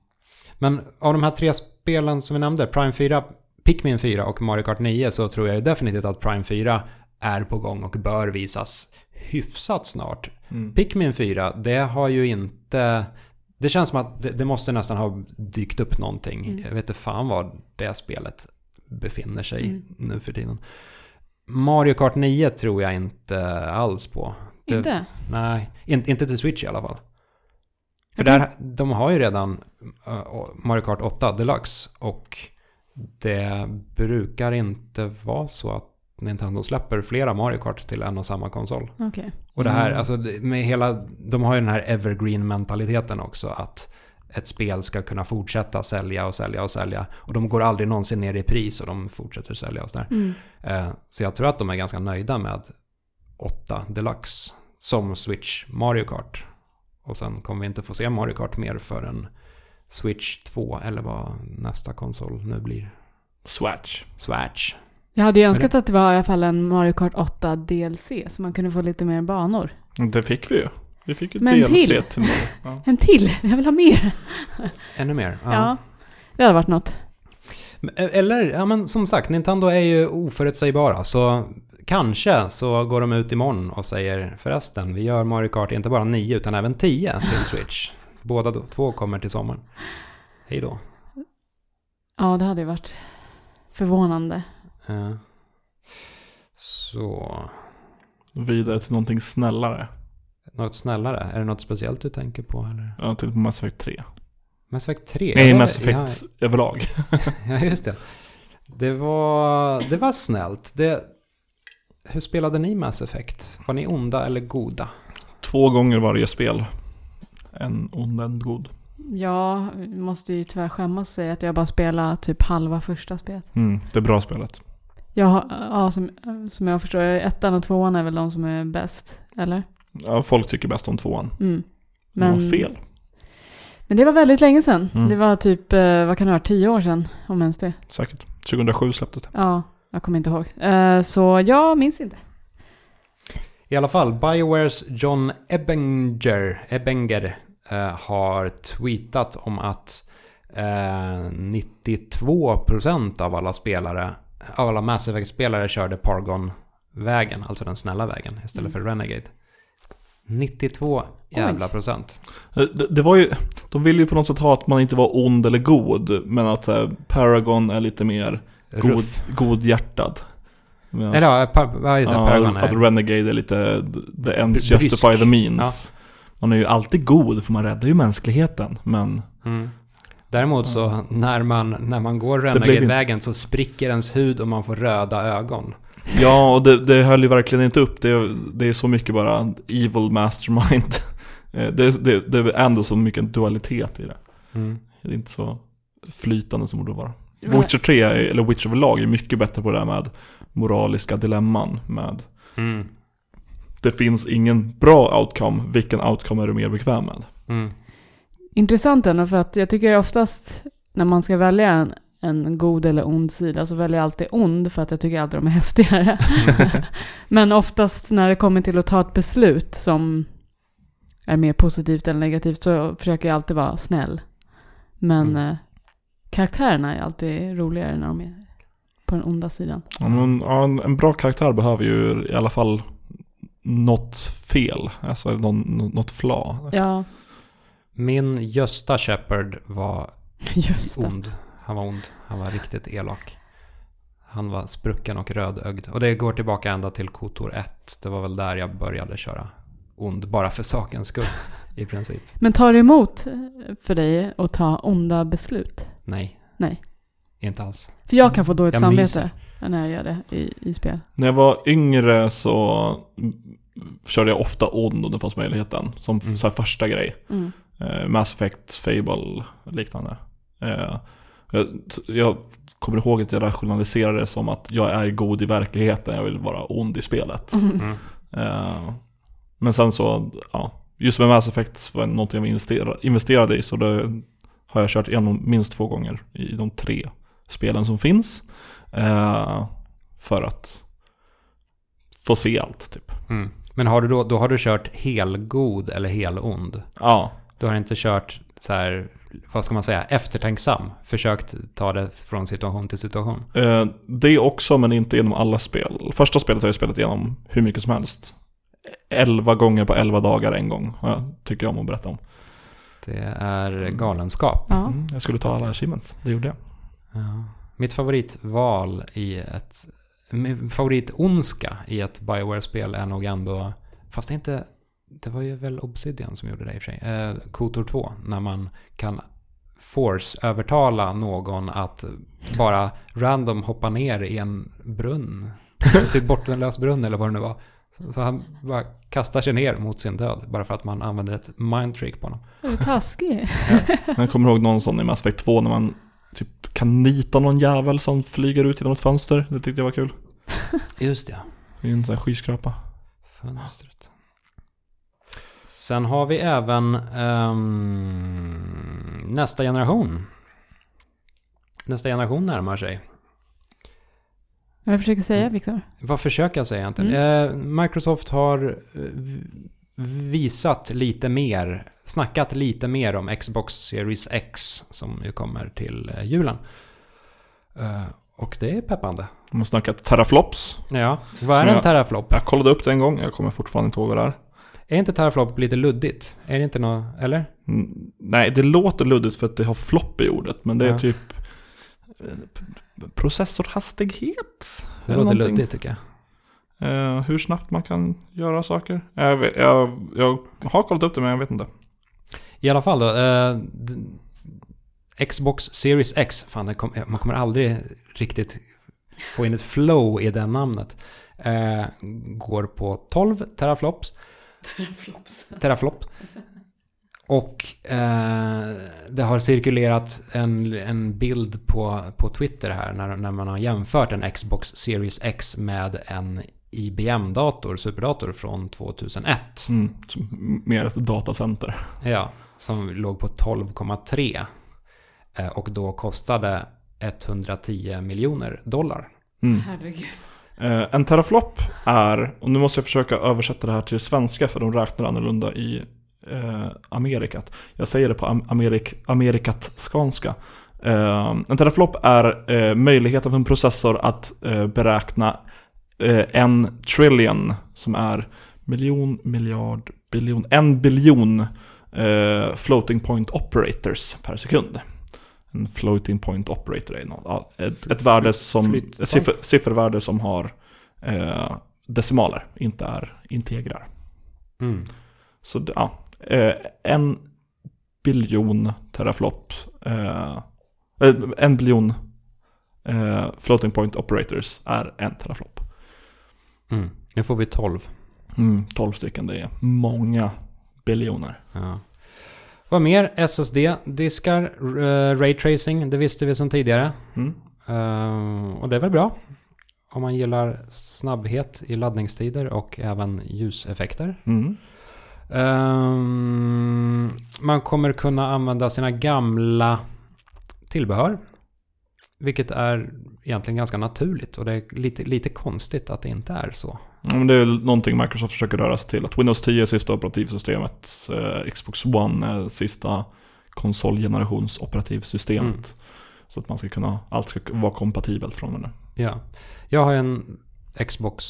men av de här tre spelen som vi nämnde, Prime 4, Pikmin 4 och Mario Kart 9, så tror jag ju definitivt att Prime 4 är på gång och bör visas hyfsat snart. Mm. Pikmin 4, det har ju inte... Det känns som att det, det måste nästan ha dykt upp någonting. Mm. Jag vet inte fan var det spelet befinner sig Mm. nu för tiden. Mario Kart 9 tror jag inte alls på. Det- Inte? Nej, inte, inte till Switch i alla fall. För Okej. där, de har ju redan uh, Mario Kart 8 Deluxe och det brukar inte vara så att Nintendo släpper flera Mario Kart till en och samma konsol. Okej. Och det här, Mm. alltså med hela, de har ju den här evergreen-mentaliteten också att ett spel ska kunna fortsätta sälja och sälja och sälja. Och de går aldrig någonsin ner i pris och de fortsätter sälja och sådär. Mm. Eh, så jag tror att de är ganska nöjda med 8 Deluxe som Switch Mario Kart. Och sen kommer vi inte få se Mario Kart mer förrän Switch 2 eller vad nästa konsol nu blir. Swatch. Swatch. Jag hade ju önskat att det var i alla fall en Mario Kart 8 DLC, så man kunde få lite mer banor. Det fick vi ju. Vi fick ju Men DLC till. till Mario. *laughs* ja. En till! Jag vill ha mer! Ännu mer? Ja. Det hade varit något. Men- Eller, ja men som sagt, Nintendo är ju oförutsägbara. Så kanske så går de ut imorgon och säger förresten, vi gör Mario Kart inte bara 9 utan även 10 till Switch. Båda två kommer till sommaren. Hej då. Ja, det hade ju varit förvånande. Eh, Så, Vidare till någonting snällare. något snällare? Är det något speciellt du tänker på eller? Ja, till Mass Effect 3. Mass Effect 3? Nej, Ja, Mass Effect överlag. *laughs* Ja, just det. Det var, det var snällt. Det, hur spelade ni Mass Effect? Var ni onda eller goda? Två gånger varje spel. En ond, en god. Jag måste ju tyvärr skämmas och säga att jag bara spelar typ halva första spelet. Mm, det är bra spelet. Jag ja, som, som jag förstår det, ettan och tvåan är väl de som är bäst, eller? Ja, folk tycker bäst om tvåan. Mm. Men... Det var fel. Men det var väldigt länge sedan. Mm. Det var typ, eh, vad kan det vara, tio år sedan, om ens det. Säkert. 2007 släpptes det. Ja, jag kommer inte ihåg. Eh, så jag minns inte. I alla fall, Biowares John Ebinger, Ebinger eh, har tweetat om att eh, 92% av alla spelare, av alla Mass Effect-spelare körde Pargon-vägen, alltså den snälla vägen, istället för Renegade. 92 jävla Oj. procent. Det, det var ju, de ville ju på något sätt ha att man inte var ond eller god, men att eh, Paragon är lite mer god, godhjärtad. Eller ja, ja, just det, ja, Paragon att är... Renegade är lite the ends Brysk. justify the means. Man är ju alltid god för man räddar ju mänskligheten, men Mm. Däremot så när man, när man går Renegade-vägen så spricker ens hud och man får röda ögon. ja, och det, det höll ju verkligen inte upp. Det, det är så mycket bara evil mastermind. *laughs* Eh, Det, det, det är ändå så mycket dualitet i det. Mm. Det är inte så flytande som det borde vara. Witcher 3, är- eller Witcher överlag, är mycket bättre på det där med moraliska dilemman. Med Mm. det finns ingen bra outcome, vilken outcome är du mer bekväm med? Mm. Intressant ändå, för att jag tycker oftast när man ska välja en, en god eller ond sida så väljer jag alltid ond för att jag tycker alltid de är *laughs* häftigare. *laughs* Men oftast när det kommer till att ta ett beslut som är mer positivt eller negativt så försöker jag alltid vara snäll. Men Mm. Karaktärerna är alltid roligare när de är på den onda sidan. Ja, men, ja, en, en bra karaktär behöver ju i alla fall något fel, alltså någon, något fla. Ja, Min Gösta Shepard var *laughs* det. ond. Han var ond. Han var riktigt elak. Han var sprucken och rödögd. Och det går tillbaka ända till Kotor 1. Det var väl där jag började köra ond, bara för sakens skull. I princip. Men tar det emot för dig att ta onda beslut? Nej. Nej. Inte alls. För jag kan få dåligt Jag samvete myser. när jag gör det i, i spel. När jag var yngre så mm, körde jag ofta ond om det fanns möjligheten. Som Mm. så här första grej. Mm. Eh, Mass Effect, Fable, liknande. Eh, jag, jag kommer ihåg att jag rationaliserade det som att jag är god i verkligheten, jag vill vara ond i spelet. Mm. Eh, men sen så, ja, just med Mass Effect var det någonting jag investera, investerade i så det har jag kört igenom minst två gånger i de tre spelen som finns. Eh, för att få se allt typ. Mm. Men har du då, då har du kört helgod eller helond? Ja, Du har inte kört så här, vad ska man säga, eftertänksam? Försökt ta det från situation till situation? eh, det också men inte genom alla spel. Första spelet har jag spelat igenom hur mycket som helst. 11 gånger på 11 dagar en gång, tycker jag om att berätta om. Det är galenskap. Ja. Mm, jag skulle ta alla achievements, det gjorde jag. Ja. Mitt favoritval i ett... Min favoritondska i ett Bioware-spel är nog ändå... Fast det inte... Det var ju väl Obsidian som gjorde det i och för sig. Eh, Kotor 2. När man kan force-övertala någon att bara random hoppa ner i en brunn. *laughs* Till bottenlös brunn eller vad det nu var. Så, han bara kastar sig ner mot sin död. Bara för att man använder ett mind-trick på honom. Är taskig? Jag kommer ihåg någon sån i Mass Effect 2 när man typ kan nita någon jävel som flyger ut genom ett fönster. Det tyckte jag var kul. Just det. I en sån här skyskrapa. Fönstret. Sen har vi även ehm, nästa generation. Nästa generation närmar sig. Vad försöker säga, Mm. Viktor? Vad försöker jag säga egentligen? Eh, Microsoft har eh, visat lite mer, snackat lite mer om Xbox Series X som ju kommer till eh, julen. Eh, och det är peppande. De har snackat teraflops. Ja, vad är en jag- teraflop? Jag kollade upp det en gång, jag kommer fortfarande inte ihåg vad det är. Är inte teraflop lite luddigt? Är det inte något, eller? Mm, nej, det låter luddigt för att det har flopp i ordet, men det är Ja. typ processorhastighet. Det eller låter luddigt tycker jag. Eh, hur snabbt man kan göra saker. Jag, vet, jag, jag har kollat upp det men jag vet inte. I alla fall då. Eh, Xbox Series X, fan kom, man kommer aldrig riktigt få in ett flow i det namnet. Eh, går på 12 *laughs* teraflops. Teraflop. Och eh, det har cirkulerat en, en bild på, på Twitter här när, när man har jämfört en Xbox Series X med en IBM-dator, superdator från 2001. Mm, som mer ett datacenter. Ja, som låg på 12,3. Eh, Och då kostade 110 miljoner dollar. Mm. Herregud. Eh, en teraflop är, och nu måste jag försöka översätta det här till svenska för de räknar annorlunda i eh, Amerikat. Jag säger det på am- Amerik, Amerikat-skanska. Eh, en teraflop är eh, möjligheten för en processor att eh, beräkna eh, en trillion, som är miljon, miljard, biljon, en biljon eh, floating point operators per sekund. En floating point operator är något, ett, ett värde som, ett siffer, siffervärde som har decimaler, inte är integrar. Mm. Så ja, eh, en biljon teraflop, eh, eh, en biljon eh, floating point operators är en teraflop. Mm. Nu får vi 12. Mm, 12 stycken, det är många biljoner. Ja. Vad mer? SSD-diskar, uh, Raytracing, det visste vi sedan tidigare. Mm. Eh, och det är väl bra. Om man gillar snabbhet i laddningstider och även ljuseffekter. Mm. Ehm, man kommer kunna använda sina gamla tillbehör. Vilket är egentligen ganska naturligt och det är lite, lite konstigt att det inte är så. Ja, men det är någonting Microsoft försöker röra sig till. Att Windows 10 är sista operativsystemet. Eh, Xbox One är sista konsolgenerations operativsystemet. Mm. Så att man ska kunna, allt ska vara kompatibelt från det nu. Ja. Jag har en Xbox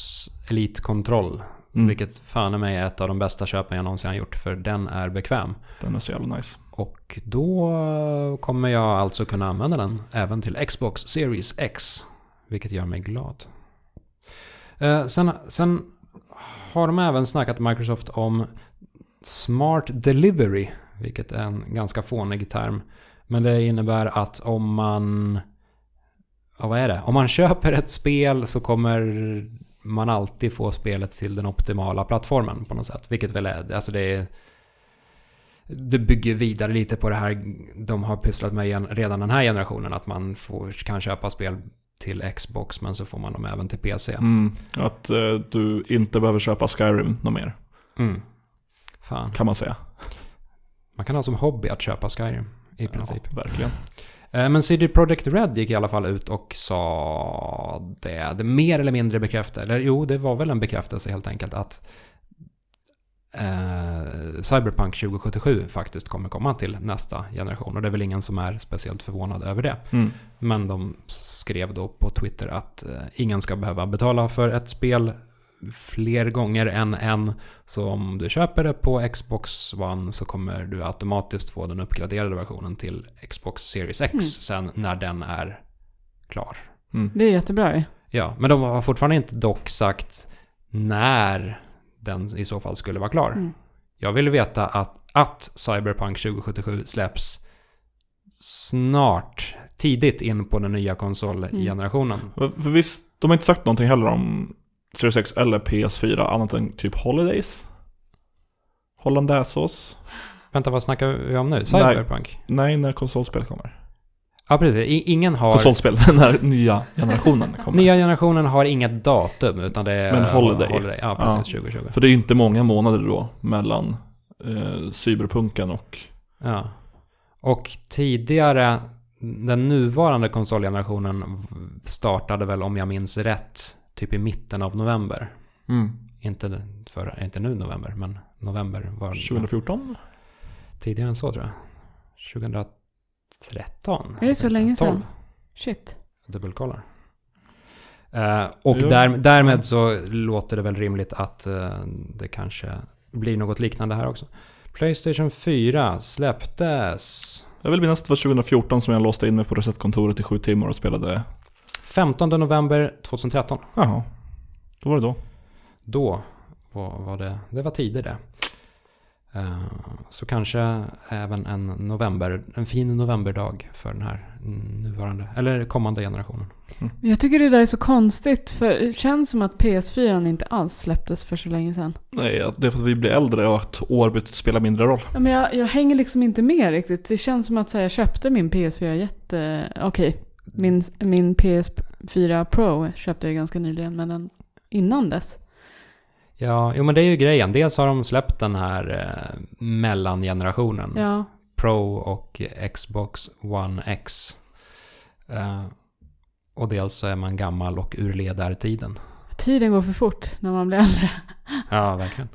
Elite-kontroll. Mm. Vilket fan i mig är ett av de bästa köpen jag någonsin har gjort. För den är bekväm. Den är så jävla nice. Och då kommer jag alltså kunna använda den även till Xbox Series X. Vilket gör mig glad. Eh, sen, sen har de även snackat Microsoft om Smart Delivery. Vilket är en ganska fånig term. Men det innebär att om man... Ja, vad är det? Om man *laughs* köper ett spel så kommer man alltid få spelet till den optimala plattformen på något sätt. Vilket väl är... Alltså det är det bygger vidare lite på det här de har pysslat med igen- redan den här generationen. Att man får, kan köpa spel till Xbox men så får man dem även till PC. Mm. Att eh, du inte behöver köpa Skyrim något mer, Mm. Fan. kan man säga. Man kan ha som hobby att köpa Skyrim i princip. Ja, verkligen. Eh, Men CD Projekt Red gick i alla fall ut och sa det, det mer eller mindre bekräftade, eller jo, det var väl en bekräftelse helt enkelt att eh, Cyberpunk 2077 faktiskt kommer komma till nästa generation. Och det är väl ingen som är speciellt förvånad över det. Mm. Men de skrev då på Twitter att eh, ingen ska behöva betala för ett spel fler gånger än en. Så om du köper det på Xbox One så kommer du automatiskt få den uppgraderade versionen till Xbox Series X Mm. sen när den är klar. Mm. Det är jättebra ju. Ja, men de har fortfarande inte dock sagt när den i så fall skulle vara klar. Mm. Jag vill veta att, att Cyberpunk 2077 släpps snart, tidigt in på den nya konsolgenerationen. För för visst, de har inte sagt någonting heller om Series X eller PS4 annat än typ Holidays? Hollandaisesås? Vänta, vad snackar vi om nu? Cyberpunk? Nej, när konsolspel kommer. Ja, precis. I, ingen har... Konsolspel, *laughs* när nya generationen kommer. Nya generationen har inget datum, utan det är... Men Holiday. Ja, precis. 2020. För det är ju inte många månader då mellan eh, cyberpunken och... Ja. Och tidigare, den nuvarande konsolgenerationen startade väl om jag minns rätt typ i mitten av november. Mm. Inte, för, inte nu november, men november var 2014? tidigare än så tror jag. 2013? Är det så länge sedan? 12. Shit. dubbelkollar. Eh, och där, därmed så låter det väl rimligt att eh, det kanske blir något liknande här också. Playstation 4 släpptes Jag vill minnas att det var 2014 som jag låste in mig på resetkontoret i sju timmar och spelade... 15 november 2013. Jaha, då var det då. Då var, var det, det var tider det. Eh, så kanske även en november, en fin novemberdag för den här nuvarande, eller kommande generationen. Jag tycker det där är så konstigt för det känns som att PS4 inte alls släpptes för så länge sedan. Nej, det är för att vi blir äldre och att år spelar mindre roll. Ja, men jag, jag hänger liksom inte med riktigt. Det känns som att så här, jag köpte min PS4 jätte... Okej, min, min PS4 Pro köpte jag ganska nyligen men den, innan dess. Ja, jo men det är ju grejen. Dels har de släppt den här eh, mellangenerationen. Ja, Pro och Xbox One X. Eh, och dels så är man gammal och ur ledartiden. tiden går för fort när man blir äldre. *laughs* Ja, verkligen.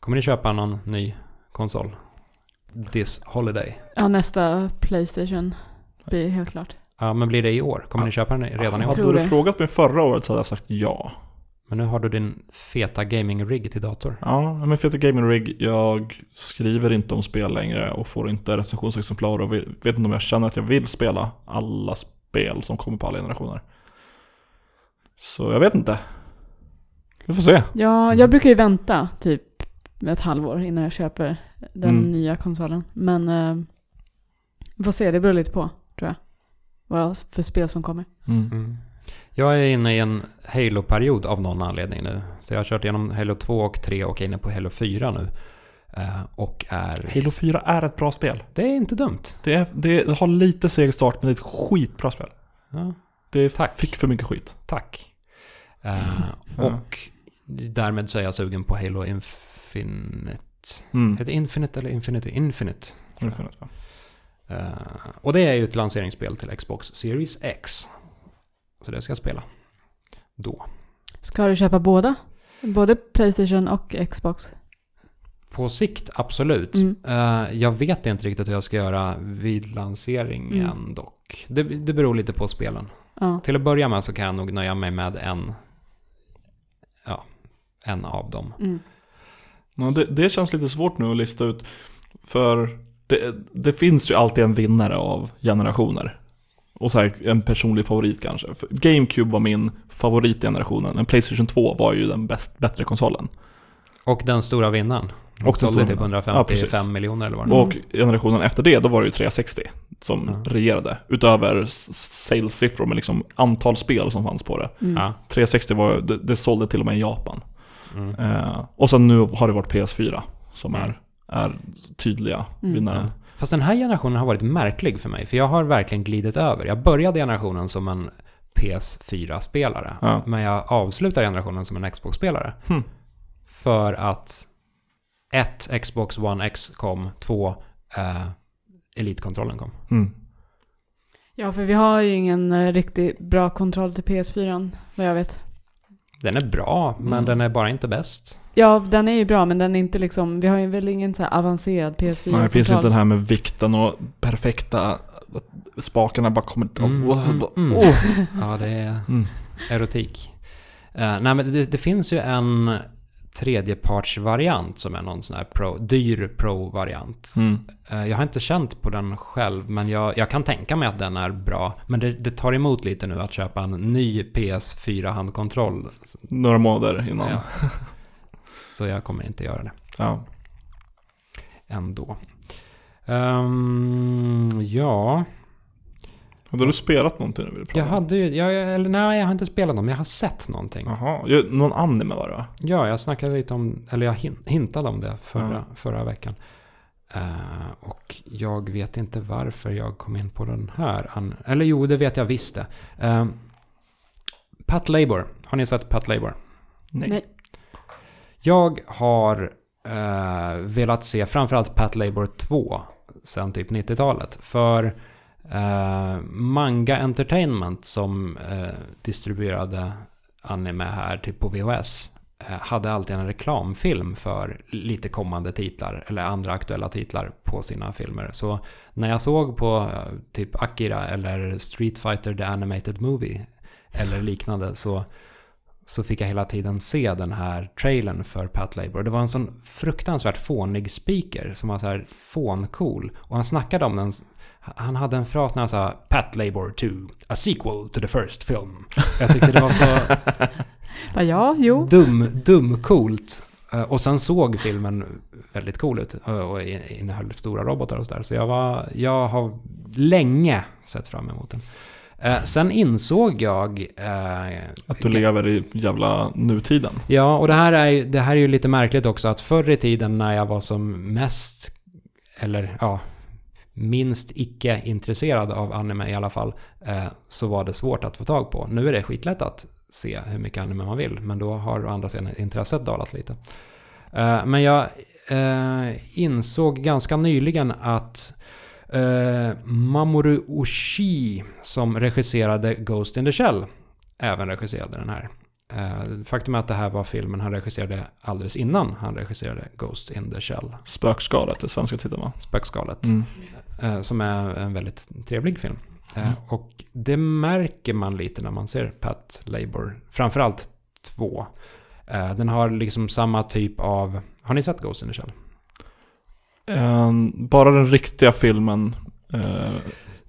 Kommer ni köpa någon ny konsol? This holiday. Ja, nästa Playstation blir helt klart. Ja, men blir det i år? Kommer ni köpa den redan i år? tror Hade du det. frågat mig förra året så hade jag sagt ja. Men nu har du din feta gaming-rig till dator. Ja, men för att det är Gaming Rig, jag skriver inte om spel längre och får inte recensionsexemplar och vet vet inte om jag känner att jag vill spela alla spel som kommer på alla generationer. Så jag vet inte. Vi får se. Ja, jag brukar ju vänta typ ett halvår innan jag köper den Mm. nya konsolen. Men eh, vi får se, det beror lite på tror jag. Vad för spel som kommer. Mm. Jag är inne i en Halo-period av någon anledning nu. Så jag har kört igenom Halo 2 och 3 och är inne på Halo 4 nu. Eh, och är... Halo 4 är ett bra spel. Det är inte dumt. Det, är, det har lite seg start men det är ett skitbra spel. Ja, Det Tack. fick för mycket skit. tack. Ja. och därmed så är jag sugen på Halo Infinite. Mm. Heter det Infinite eller Infinity? Infinite. Infinite, va? Eh, och det är ju ett lanseringsspel till Xbox Series X. Så det ska jag spela. Då. Ska du köpa båda? Både Playstation och Xbox? På sikt, absolut. Mm. Eh, jag vet inte riktigt hur jag ska göra vid lanseringen Mm. dock. Det, det beror lite på spelen. Ja. Till att börja med så kan jag nog nöja mig med en, ja, en av dem. Mm. Ja, det, det känns lite svårt nu att lista ut. För det, det finns ju alltid en vinnare av generationer. Och så här, en personlig favorit kanske. För GameCube var min favoritgenerationen. En Playstation 2 var ju den bäst, bättre konsolen. Och den stora vinnaren. Och sålde stora- typ Ja, precis. 155 miljoner eller vad det Mm. var. Och generationen efter det, då var det ju 360 som Ja. regerade. Utöver sales-siffror med liksom antal spel som fanns på det. Mm. Ja. 360 var, det, det sålde till och med i Japan. Mm. Eh, och sen nu har det varit PS4 som Mm. är, är tydliga Mm. Ja. Fast den här generationen har varit märklig för mig. För jag har verkligen glidit över. Jag började generationen som en PS4-spelare. Ja. Men jag avslutar generationen som en Xbox-spelare. Hmm. För att ett, Xbox One X kom. Två, eh, Elite-kontrollen kom. Mm. Ja, för vi har ju ingen eh, riktigt bra kontroll till PS4, vad jag vet. Den är bra, men Mm. den är bara inte bäst. Ja, den är ju bra, men den är inte liksom... Vi har ju väl ingen så här avancerad PS4-kontroll. Nej, det finns inte den här med vikten och perfekta att spakarna bara kommer... Mm, Oh, mm, mm. oh. Ja, det är Mm. erotik. Eh, nej, men det, det finns ju en tredjepartsvariant som är någon sån här pro, dyr pro-variant. Mm. Eh, Jag har inte känt på den själv, men jag, jag kan tänka mig att den är bra. Men det, det tar emot lite nu att köpa en ny PS4-handkontroll. Några månader innan. Ja. Ja. *laughs* Så jag kommer inte göra det ändå. Ehm, ja, Hade du spelat någonting du prata jag om? hade ju... Jag, eller nej, jag har inte spelat någon, men jag har sett någonting. Jaha, ju- någon anime var det va? Ja, jag snackade lite om... Eller jag hin- hintade om det förra, Ja. förra veckan. Eh, och jag vet inte varför jag kom in på den här. An- eller jo, det vet jag visst det. Eh, Pat Labor. Har ni sett Pat Labor? Nej. Jag har eh, velat se framförallt Pat Labor 2 sen typ 90-talet. För Uh, Manga Entertainment som uh, distribuerade anime här typ på VHS uh, eh, hade alltid en reklamfilm för lite kommande titlar eller andra aktuella titlar på sina filmer. Så när jag såg på typ Akira eller Street Fighter The Animated Movie eller liknande så, så fick jag hela tiden se den här trailern för Pat Labor. Det var en sån fruktansvärt fånig speaker som var så här fåncool. Och han snackade om den han hade en fras när han sa Pat Labor 2, a sequel to the first film. Jag tyckte det var så *laughs* ja, jo. dum, dum coolt. Eh, Och sen såg filmen väldigt cool ut eh, och innehöll stora robotar och sådär. Så jag, var, jag har länge sett fram emot den. Eh, Sen insåg jag... eh, Att du lever i jävla nutiden. Ja, och det här, är, ju- det här är ju lite märkligt också att förr i tiden när jag var som mest, eller ja, minst icke intresserad av anime i alla fall, eh, så var det svårt att få tag på. Nu är det skitlätt att se hur mycket anime man vill, men då har å andra sidan intresset dalat lite. Eh, men jag eh, insåg ganska nyligen att Mamoru Oshii, som regisserade Ghost in the Shell, även regisserade den här. Eh, Faktum är att det här var filmen han regisserade alldeles innan han regisserade Ghost in the Shell, Spökskalet, det svenska titeln va? Spökskalet, Mm. eh, som är en väldigt trevlig film. Eh, Mm. Och det märker man lite när man ser Pat Labor, framförallt två. Den har liksom samma typ av... Har ni sett Ghost in the Shell? Bara den riktiga filmen.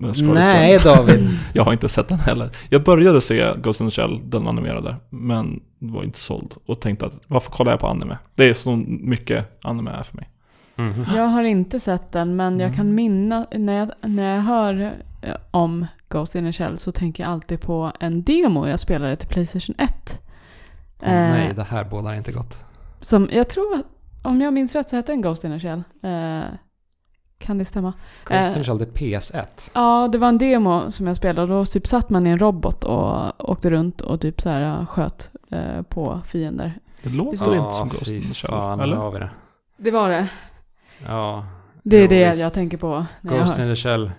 Nej, Johansson. David. *laughs* Jag har inte sett den heller. Jag började se Ghost in the Shell, den animerade, men var inte såld. Och tänkte att varför kollar jag på anime? Det är så mycket anime är för mig. Mhm. Jag har inte sett den, men jag kan Mm. minna, när jag, när jag hör eh, om Ghost in the Shell så tänker jag alltid på en demo jag spelade till Playstation 1. Åh, nej, det här bådar inte gott. Som jag tror, om jag minns rätt så hette den Ghost in the Shell. Eh, kan det stämma? In Eh. the Shell, det är PS1. Ja, det var en demo som jag spelade och då typ satt man i en robot och åkte runt och typ så här eh, sköt eh, på fiender. Det låter inte som Ghost in the Shell, eller? har vi det. Det var det. Ja. Det är det jag tänker på när jag Ghost hör. in the Shell,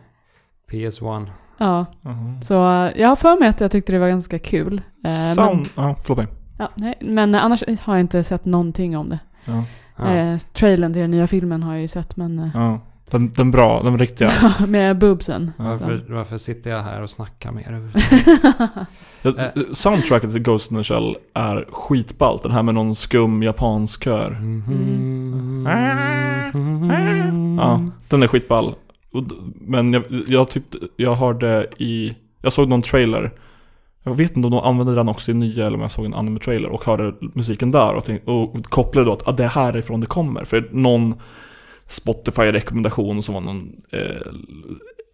PS1. Ja, Mhm. så eh, jag har för mig att jag tyckte det var ganska kul. Eh, Sound... men, Ja, förlåt mig. ja, nej, men annars har jag inte sett någonting om det. Ja. Ja. Eh, trailern till den nya filmen har jag ju sett, men eh, Ja. Den, den bra, den riktiga. *laughs* med boobsen. Ja, Varför, varför sitter jag här och snackar med er? *laughs* Ja, Soundtracket till Ghost in the Shell är skitballt. Den här med någon skum japansk kör. Mm. Ja, den är skitball. Men jag, jag tyckte, jag hörde i, jag såg någon trailer. Jag vet inte om de använde den också i nya eller om jag såg en anime-trailer och hörde musiken där och, tänkte, och kopplade då att ah, det är härifrån det kommer. För någon Spotify-rekommendation som var någon eh,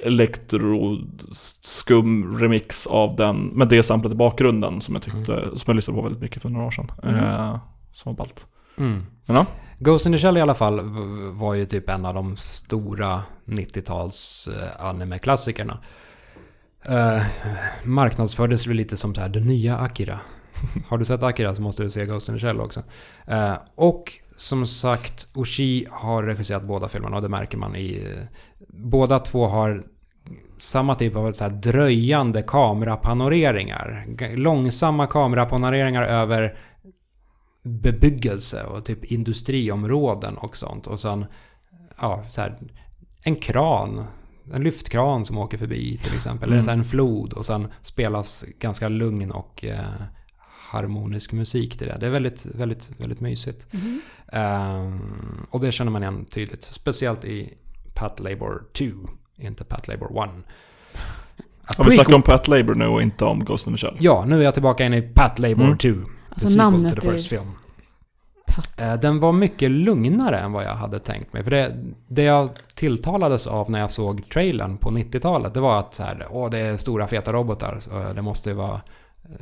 elektro-skum remix av den med det samplet i bakgrunden som jag tyckte, som jag lyssnade på väldigt mycket för några år sedan. Mm. Eh, som var ballt. Mm. Ja. Ghost in the Shell i alla fall var ju typ en av de stora 90-tals eh, anime-klassikerna. Eh, marknadsfördes väl lite som så här, det nya Akira. *laughs* Har du sett Akira så måste du se Ghost in the Shell också. Eh, och som sagt, Oshii har regisserat båda filmerna och det märker man i... Båda två har samma typ av så här dröjande kamerapanoreringar. Långsamma kamerapanoreringar över bebyggelse och typ industriområden och sånt. Och sen, ja, så här, en kran, en lyftkran som åker förbi till exempel. Eller Mm. så här en flod och sen spelas ganska lugn och eh, harmonisk musik till det. Det är väldigt, väldigt, väldigt mysigt. Mhm. Ehm, och det känner man igen tydligt. Speciellt i Pat Labor 2, inte Pat Labor 1. A Har vi snackat prequel- om Pat Labor nu och inte om Ghost in the Shell? Ja, nu är jag tillbaka in i Pat Labor Mm. 2. Alltså namnet the är first film. Patt. Eh, Den var mycket lugnare än vad jag hade tänkt mig. För det, det jag tilltalades av när jag såg trailern på 90-talet, det var att så här, Åh, det är stora feta robotar. Så det måste ju vara eh,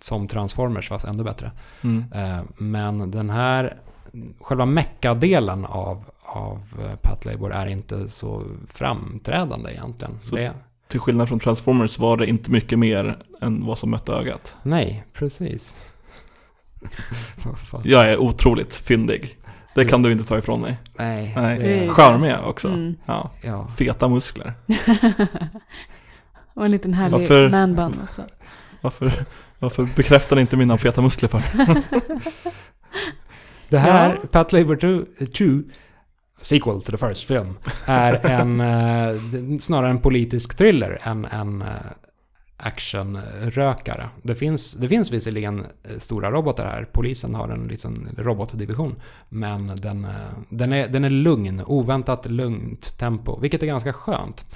som Transformers fast ännu bättre. Mm. Eh, men den här, själva mecka-delen av, av eh, Pat Labor är inte så framträdande egentligen. Så- Det, Till skillnad från Transformers var det inte mycket mer än vad som mötte ögat. nej, precis. *laughs* Jag är otroligt fyndig. Det kan du inte ta ifrån mig. Nej. Nej. Charmiga också. Mm. Ja. Ja. Feta muskler. *laughs* Och en liten härlig Varför- manbun också. Varför, varför bekräftar ni inte mina feta muskler för? *laughs* Det här, Ja. Pat Labor 2, sequel to the first film, är en, *laughs* eh, snarare en politisk thriller än en eh, actionrökare. Det finns, det finns visserligen eh, stora robotar här. Polisen har en liten robotdivision. Men den, den, är, den är lugn, oväntat lugnt tempo, vilket är ganska skönt.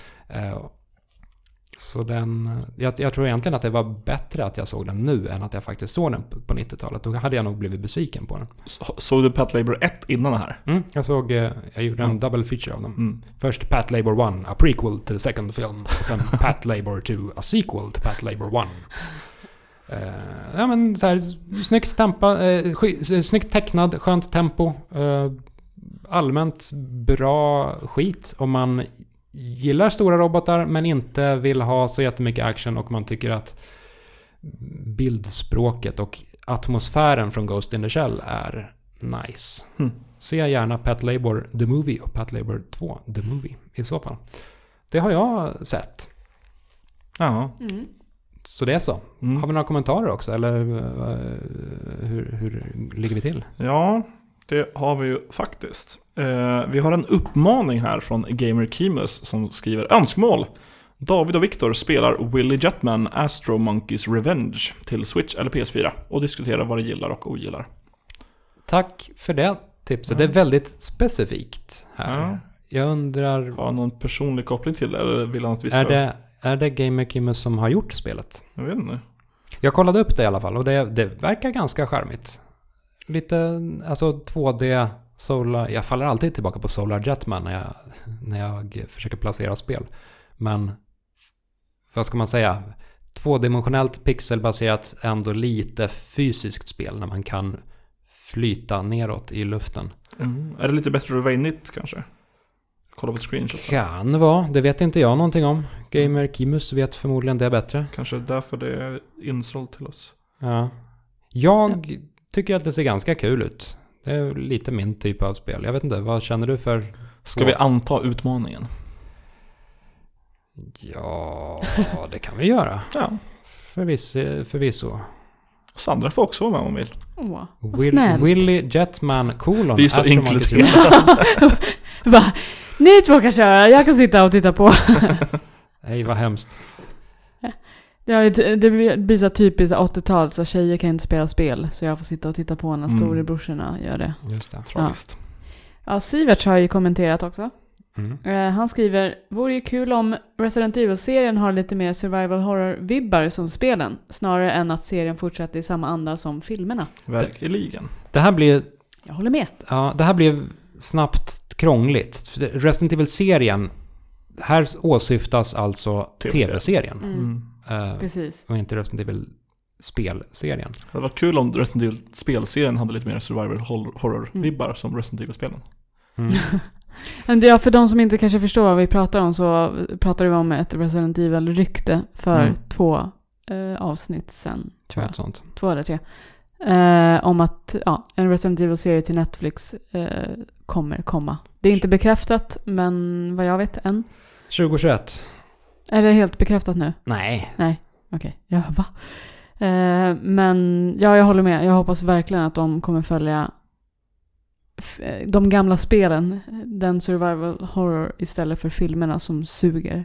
Så den, jag, jag tror egentligen att det var bättre att jag såg den nu än att jag faktiskt såg den på, på 90-talet. Då hade jag nog blivit besviken på den. Så- Såg du Pat Labor 1 innan det här? Mm, jag såg, eh, jag gjorde en Ja. double feature av dem. Mm. Först Pat Labor 1, a prequel to the second film. Och sen *laughs* Pat Labor 2, a sequel to Pat Labor 1. Eh, ja men så här, snyggt tempa, eh, sky, snyggt tecknad, skönt tempo. Eh, allmänt bra skit om man gillar stora robotar men inte vill ha så jättemycket action och man tycker att bildspråket och atmosfären från Ghost in the Shell är nice. Mm. Se gärna Pat Labor The Movie och Pat Labor 2 The Movie i så fall. Det har jag sett. Ja. Mm. Så det är så. Mm. Har vi några kommentarer också eller eh, hur, hur ligger vi till? Ja, det har vi ju faktiskt. Eh, vi har en uppmaning här från Gamer Kimus som skriver önskemål. David och Viktor spelar Willy Jetman Astro Monkeys Revenge till Switch eller PS4 och diskuterar vad de gillar och ogillar. Tack för det tipset. Ja. Det är väldigt specifikt här. Ja. Jag undrar, Har han någon personlig koppling till det eller vill han att vi ska... är det, är det Gamer Kimus som har gjort spelet? Jag vet inte. Jag kollade upp det i alla fall och det, det verkar ganska charmigt. Lite, alltså 2D, Solar, jag faller alltid tillbaka på Solar Jetman när jag, när jag försöker placera spel. Men, vad ska man säga? Tvådimensionellt pixelbaserat, ändå lite fysiskt spel när man kan flyta neråt i luften. Mm. Är det lite bättre Revainit kanske? Kolla på screenshots. Kan vara, det vet inte jag någonting om. Gamer Kimus vet förmodligen det bättre. Kanske därför det är insålt till oss. Ja. Jag tycker att det ser ganska kul ut. Det är lite min typ av spel. Jag vet inte, vad känner du för? Ska Så. vi anta utmaningen? Ja, det kan vi göra. *laughs* Ja. Förvisso. förvisso. Sandra får också vara med om hon vill. Åh, vad Will, snällt. Willy Jetman kolon. Vi är så inkluderande. *laughs* Va? Ni två kan köra, jag kan sitta och titta på. *laughs* Nej, vad hemskt. T- det blir så typiskt 80-tal, så tjejer kan inte spela spel. Så jag får sitta och titta på när Mm. storebrorsorna gör det. Just det. Tragiskt. Ja, Siverts har ju kommenterat också. Mm. Eh, han skriver, vore ju kul om Resident Evil-serien har lite mer survival horror-vibbar som spelen, snarare än att serien fortsätter i samma anda som filmerna. Verkligen. Det här blir Jag håller med. Ja, det här blev snabbt krångligt. Resident Evil-serien, här åsyftas alltså TV-serien. TV-serien. Mm. Mm. eh, Precis. och inte Resident Evil-spelserien. Det var kul om Resident Evil spelserien hade lite mer survival hor- horror-vibbar som Resident Evil-spelen. Mm. *laughs* Ja, för de som inte kanske förstår vad vi pratar om så pratar vi om ett Resident Evil-rykte för Mm. två eh, avsnitt sen, tror jag. Sånt. Två eller tre. Eh, om att ja, en Resident Evil-serie till Netflix eh, kommer komma. Det är inte bekräftat, men vad jag vet än. 2021. Är det helt bekräftat nu? Nej. Okej, ja, va? Eh, men ja, jag håller med. Jag hoppas verkligen att de kommer följa eh, de gamla spelen. Den survival horror istället för filmerna som suger.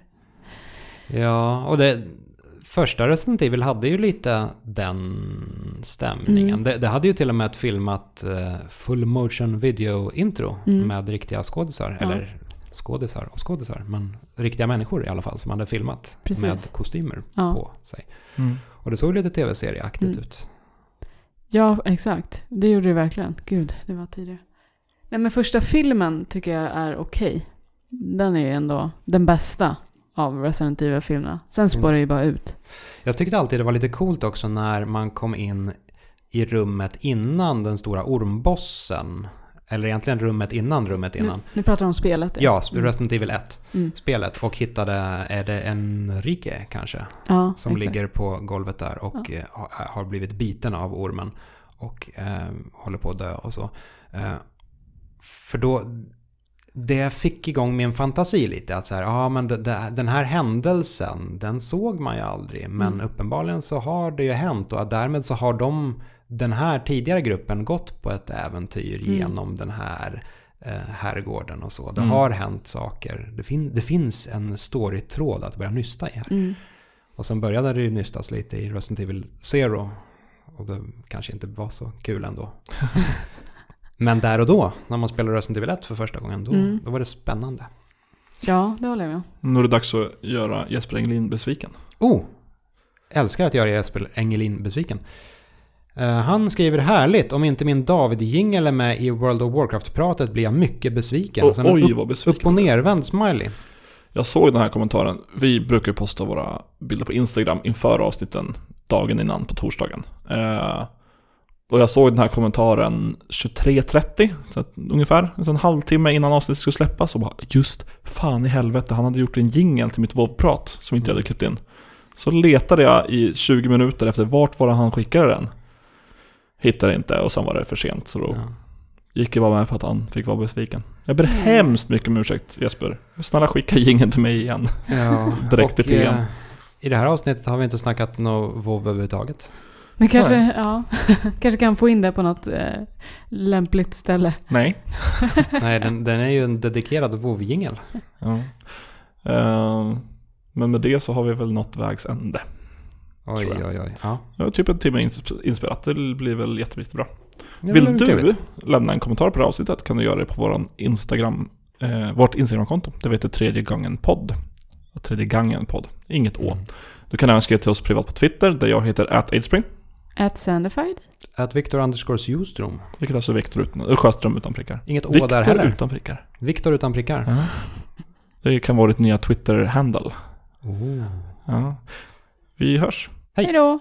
Ja, och det... Första Resident Evil hade ju lite den stämningen. Mm. Det, det hade ju till och med ett filmat eh, full motion video intro Mm. med riktiga skådisar. Ja. Eller skådisar och skådisar, men riktiga människor i alla fall som hade filmat Precis. med kostymer Ja. på sig. Mm. Och det såg lite tv-serieaktigt Mm. ut. Ja, exakt. Det gjorde det verkligen. Gud, det var tidigare. Nej, men första filmen tycker jag är okej. Den är ju ändå den bästa av Resident Evil-filmerna. Sen spårar det ju bara ut. Jag tyckte alltid det var lite coolt också när man kom in i rummet innan den stora ormbossen. Eller egentligen rummet innan rummet innan. Nu, nu pratar vi om spelet. Ja, Mm. Resident Evil 1. Mm. Spelet. Och hittade, är det Enrique kanske? Ja, Som exakt. ligger på golvet där och eh, ha- har blivit biten av ormen. Och eh, håller på att dö och så. Eh, För då, det fick igång min fantasi lite. Att så här, ja men det, det, den här händelsen, den såg man ju aldrig. Men Mm. uppenbarligen så har det ju hänt och därmed så har de, den här tidigare gruppen gått på ett äventyr Mm. genom den här eh, herrgården och så. Det Mm. har hänt saker. Det, fin, det finns en storytråd att börja nysta i här. Mm. Och sen började det ju nystas lite i Resident Evil Zero. Och det kanske inte var så kul ändå. *laughs* Men där och då, när man spelade Resident Evil 1 för första gången, då, Mm. då var det spännande. Ja, det håller jag med. Nu är det dags att göra Jesper Engelin besviken. Oh! Älskar att göra Jesper Engelin besviken. Eh, han skriver härligt, om inte min David-jingel är med i World of Warcraft-pratet blir jag mycket besviken. En oj upp, vad besviken. upp och nervänd smiley. Jag såg den här kommentaren. Vi brukar posta våra bilder på Instagram inför avsnitten dagen innan på torsdagen. Eh, och jag såg den här kommentaren 23.30 så att, ungefär. Så en halvtimme innan avsnittet skulle släppas. Och bara just fan i helvete, han hade gjort en jingel till mitt WoW-prat som inte jag hade klippt in. Så letade jag i 20 minuter efter vart var han skickade den. Hittade inte och sen var det för sent. Så då Ja. gick jag bara med på att han fick vara besviken. Jag ber hemskt mycket om ursäkt Jesper. Snälla skicka jingeln till mig igen. *laughs* Ja, Direkt i och, PM. eh, I det här avsnittet har vi inte snackat något WoW överhuvudtaget. Men kanske, ja, *laughs* kanske kan få in det på något eh, lämpligt ställe. Nej. *laughs* Nej, den, den är ju en dedikerad WoW-jingel. Ja. Eh, men med det så har vi väl nått vägs ände. Oj, Tror jag. oj, oj. Ja. Ja, typ en timme ins- inspelat. Det blir väl jättebra. Det Vill du trevligt. lämna en kommentar på det här avsnittet kan du göra det på våran Instagram, eh, vårt Instagramkonto. Det heter tredje gången podd. Tredje gången podd. Inget å. Mm. Du kan även skriva till oss privat på Twitter där jag heter atadespring. At Sandified? Att Viktor underscore Ljungström. Vilket alltså är Viktor utan, Sjöström utan prickar. Inget å Viktor där heller. utan prickar. Viktor utan prickar. Ja. Det kan vara ditt nya Twitter-handle. Oh. Ja. Vi hörs. Hej. Då!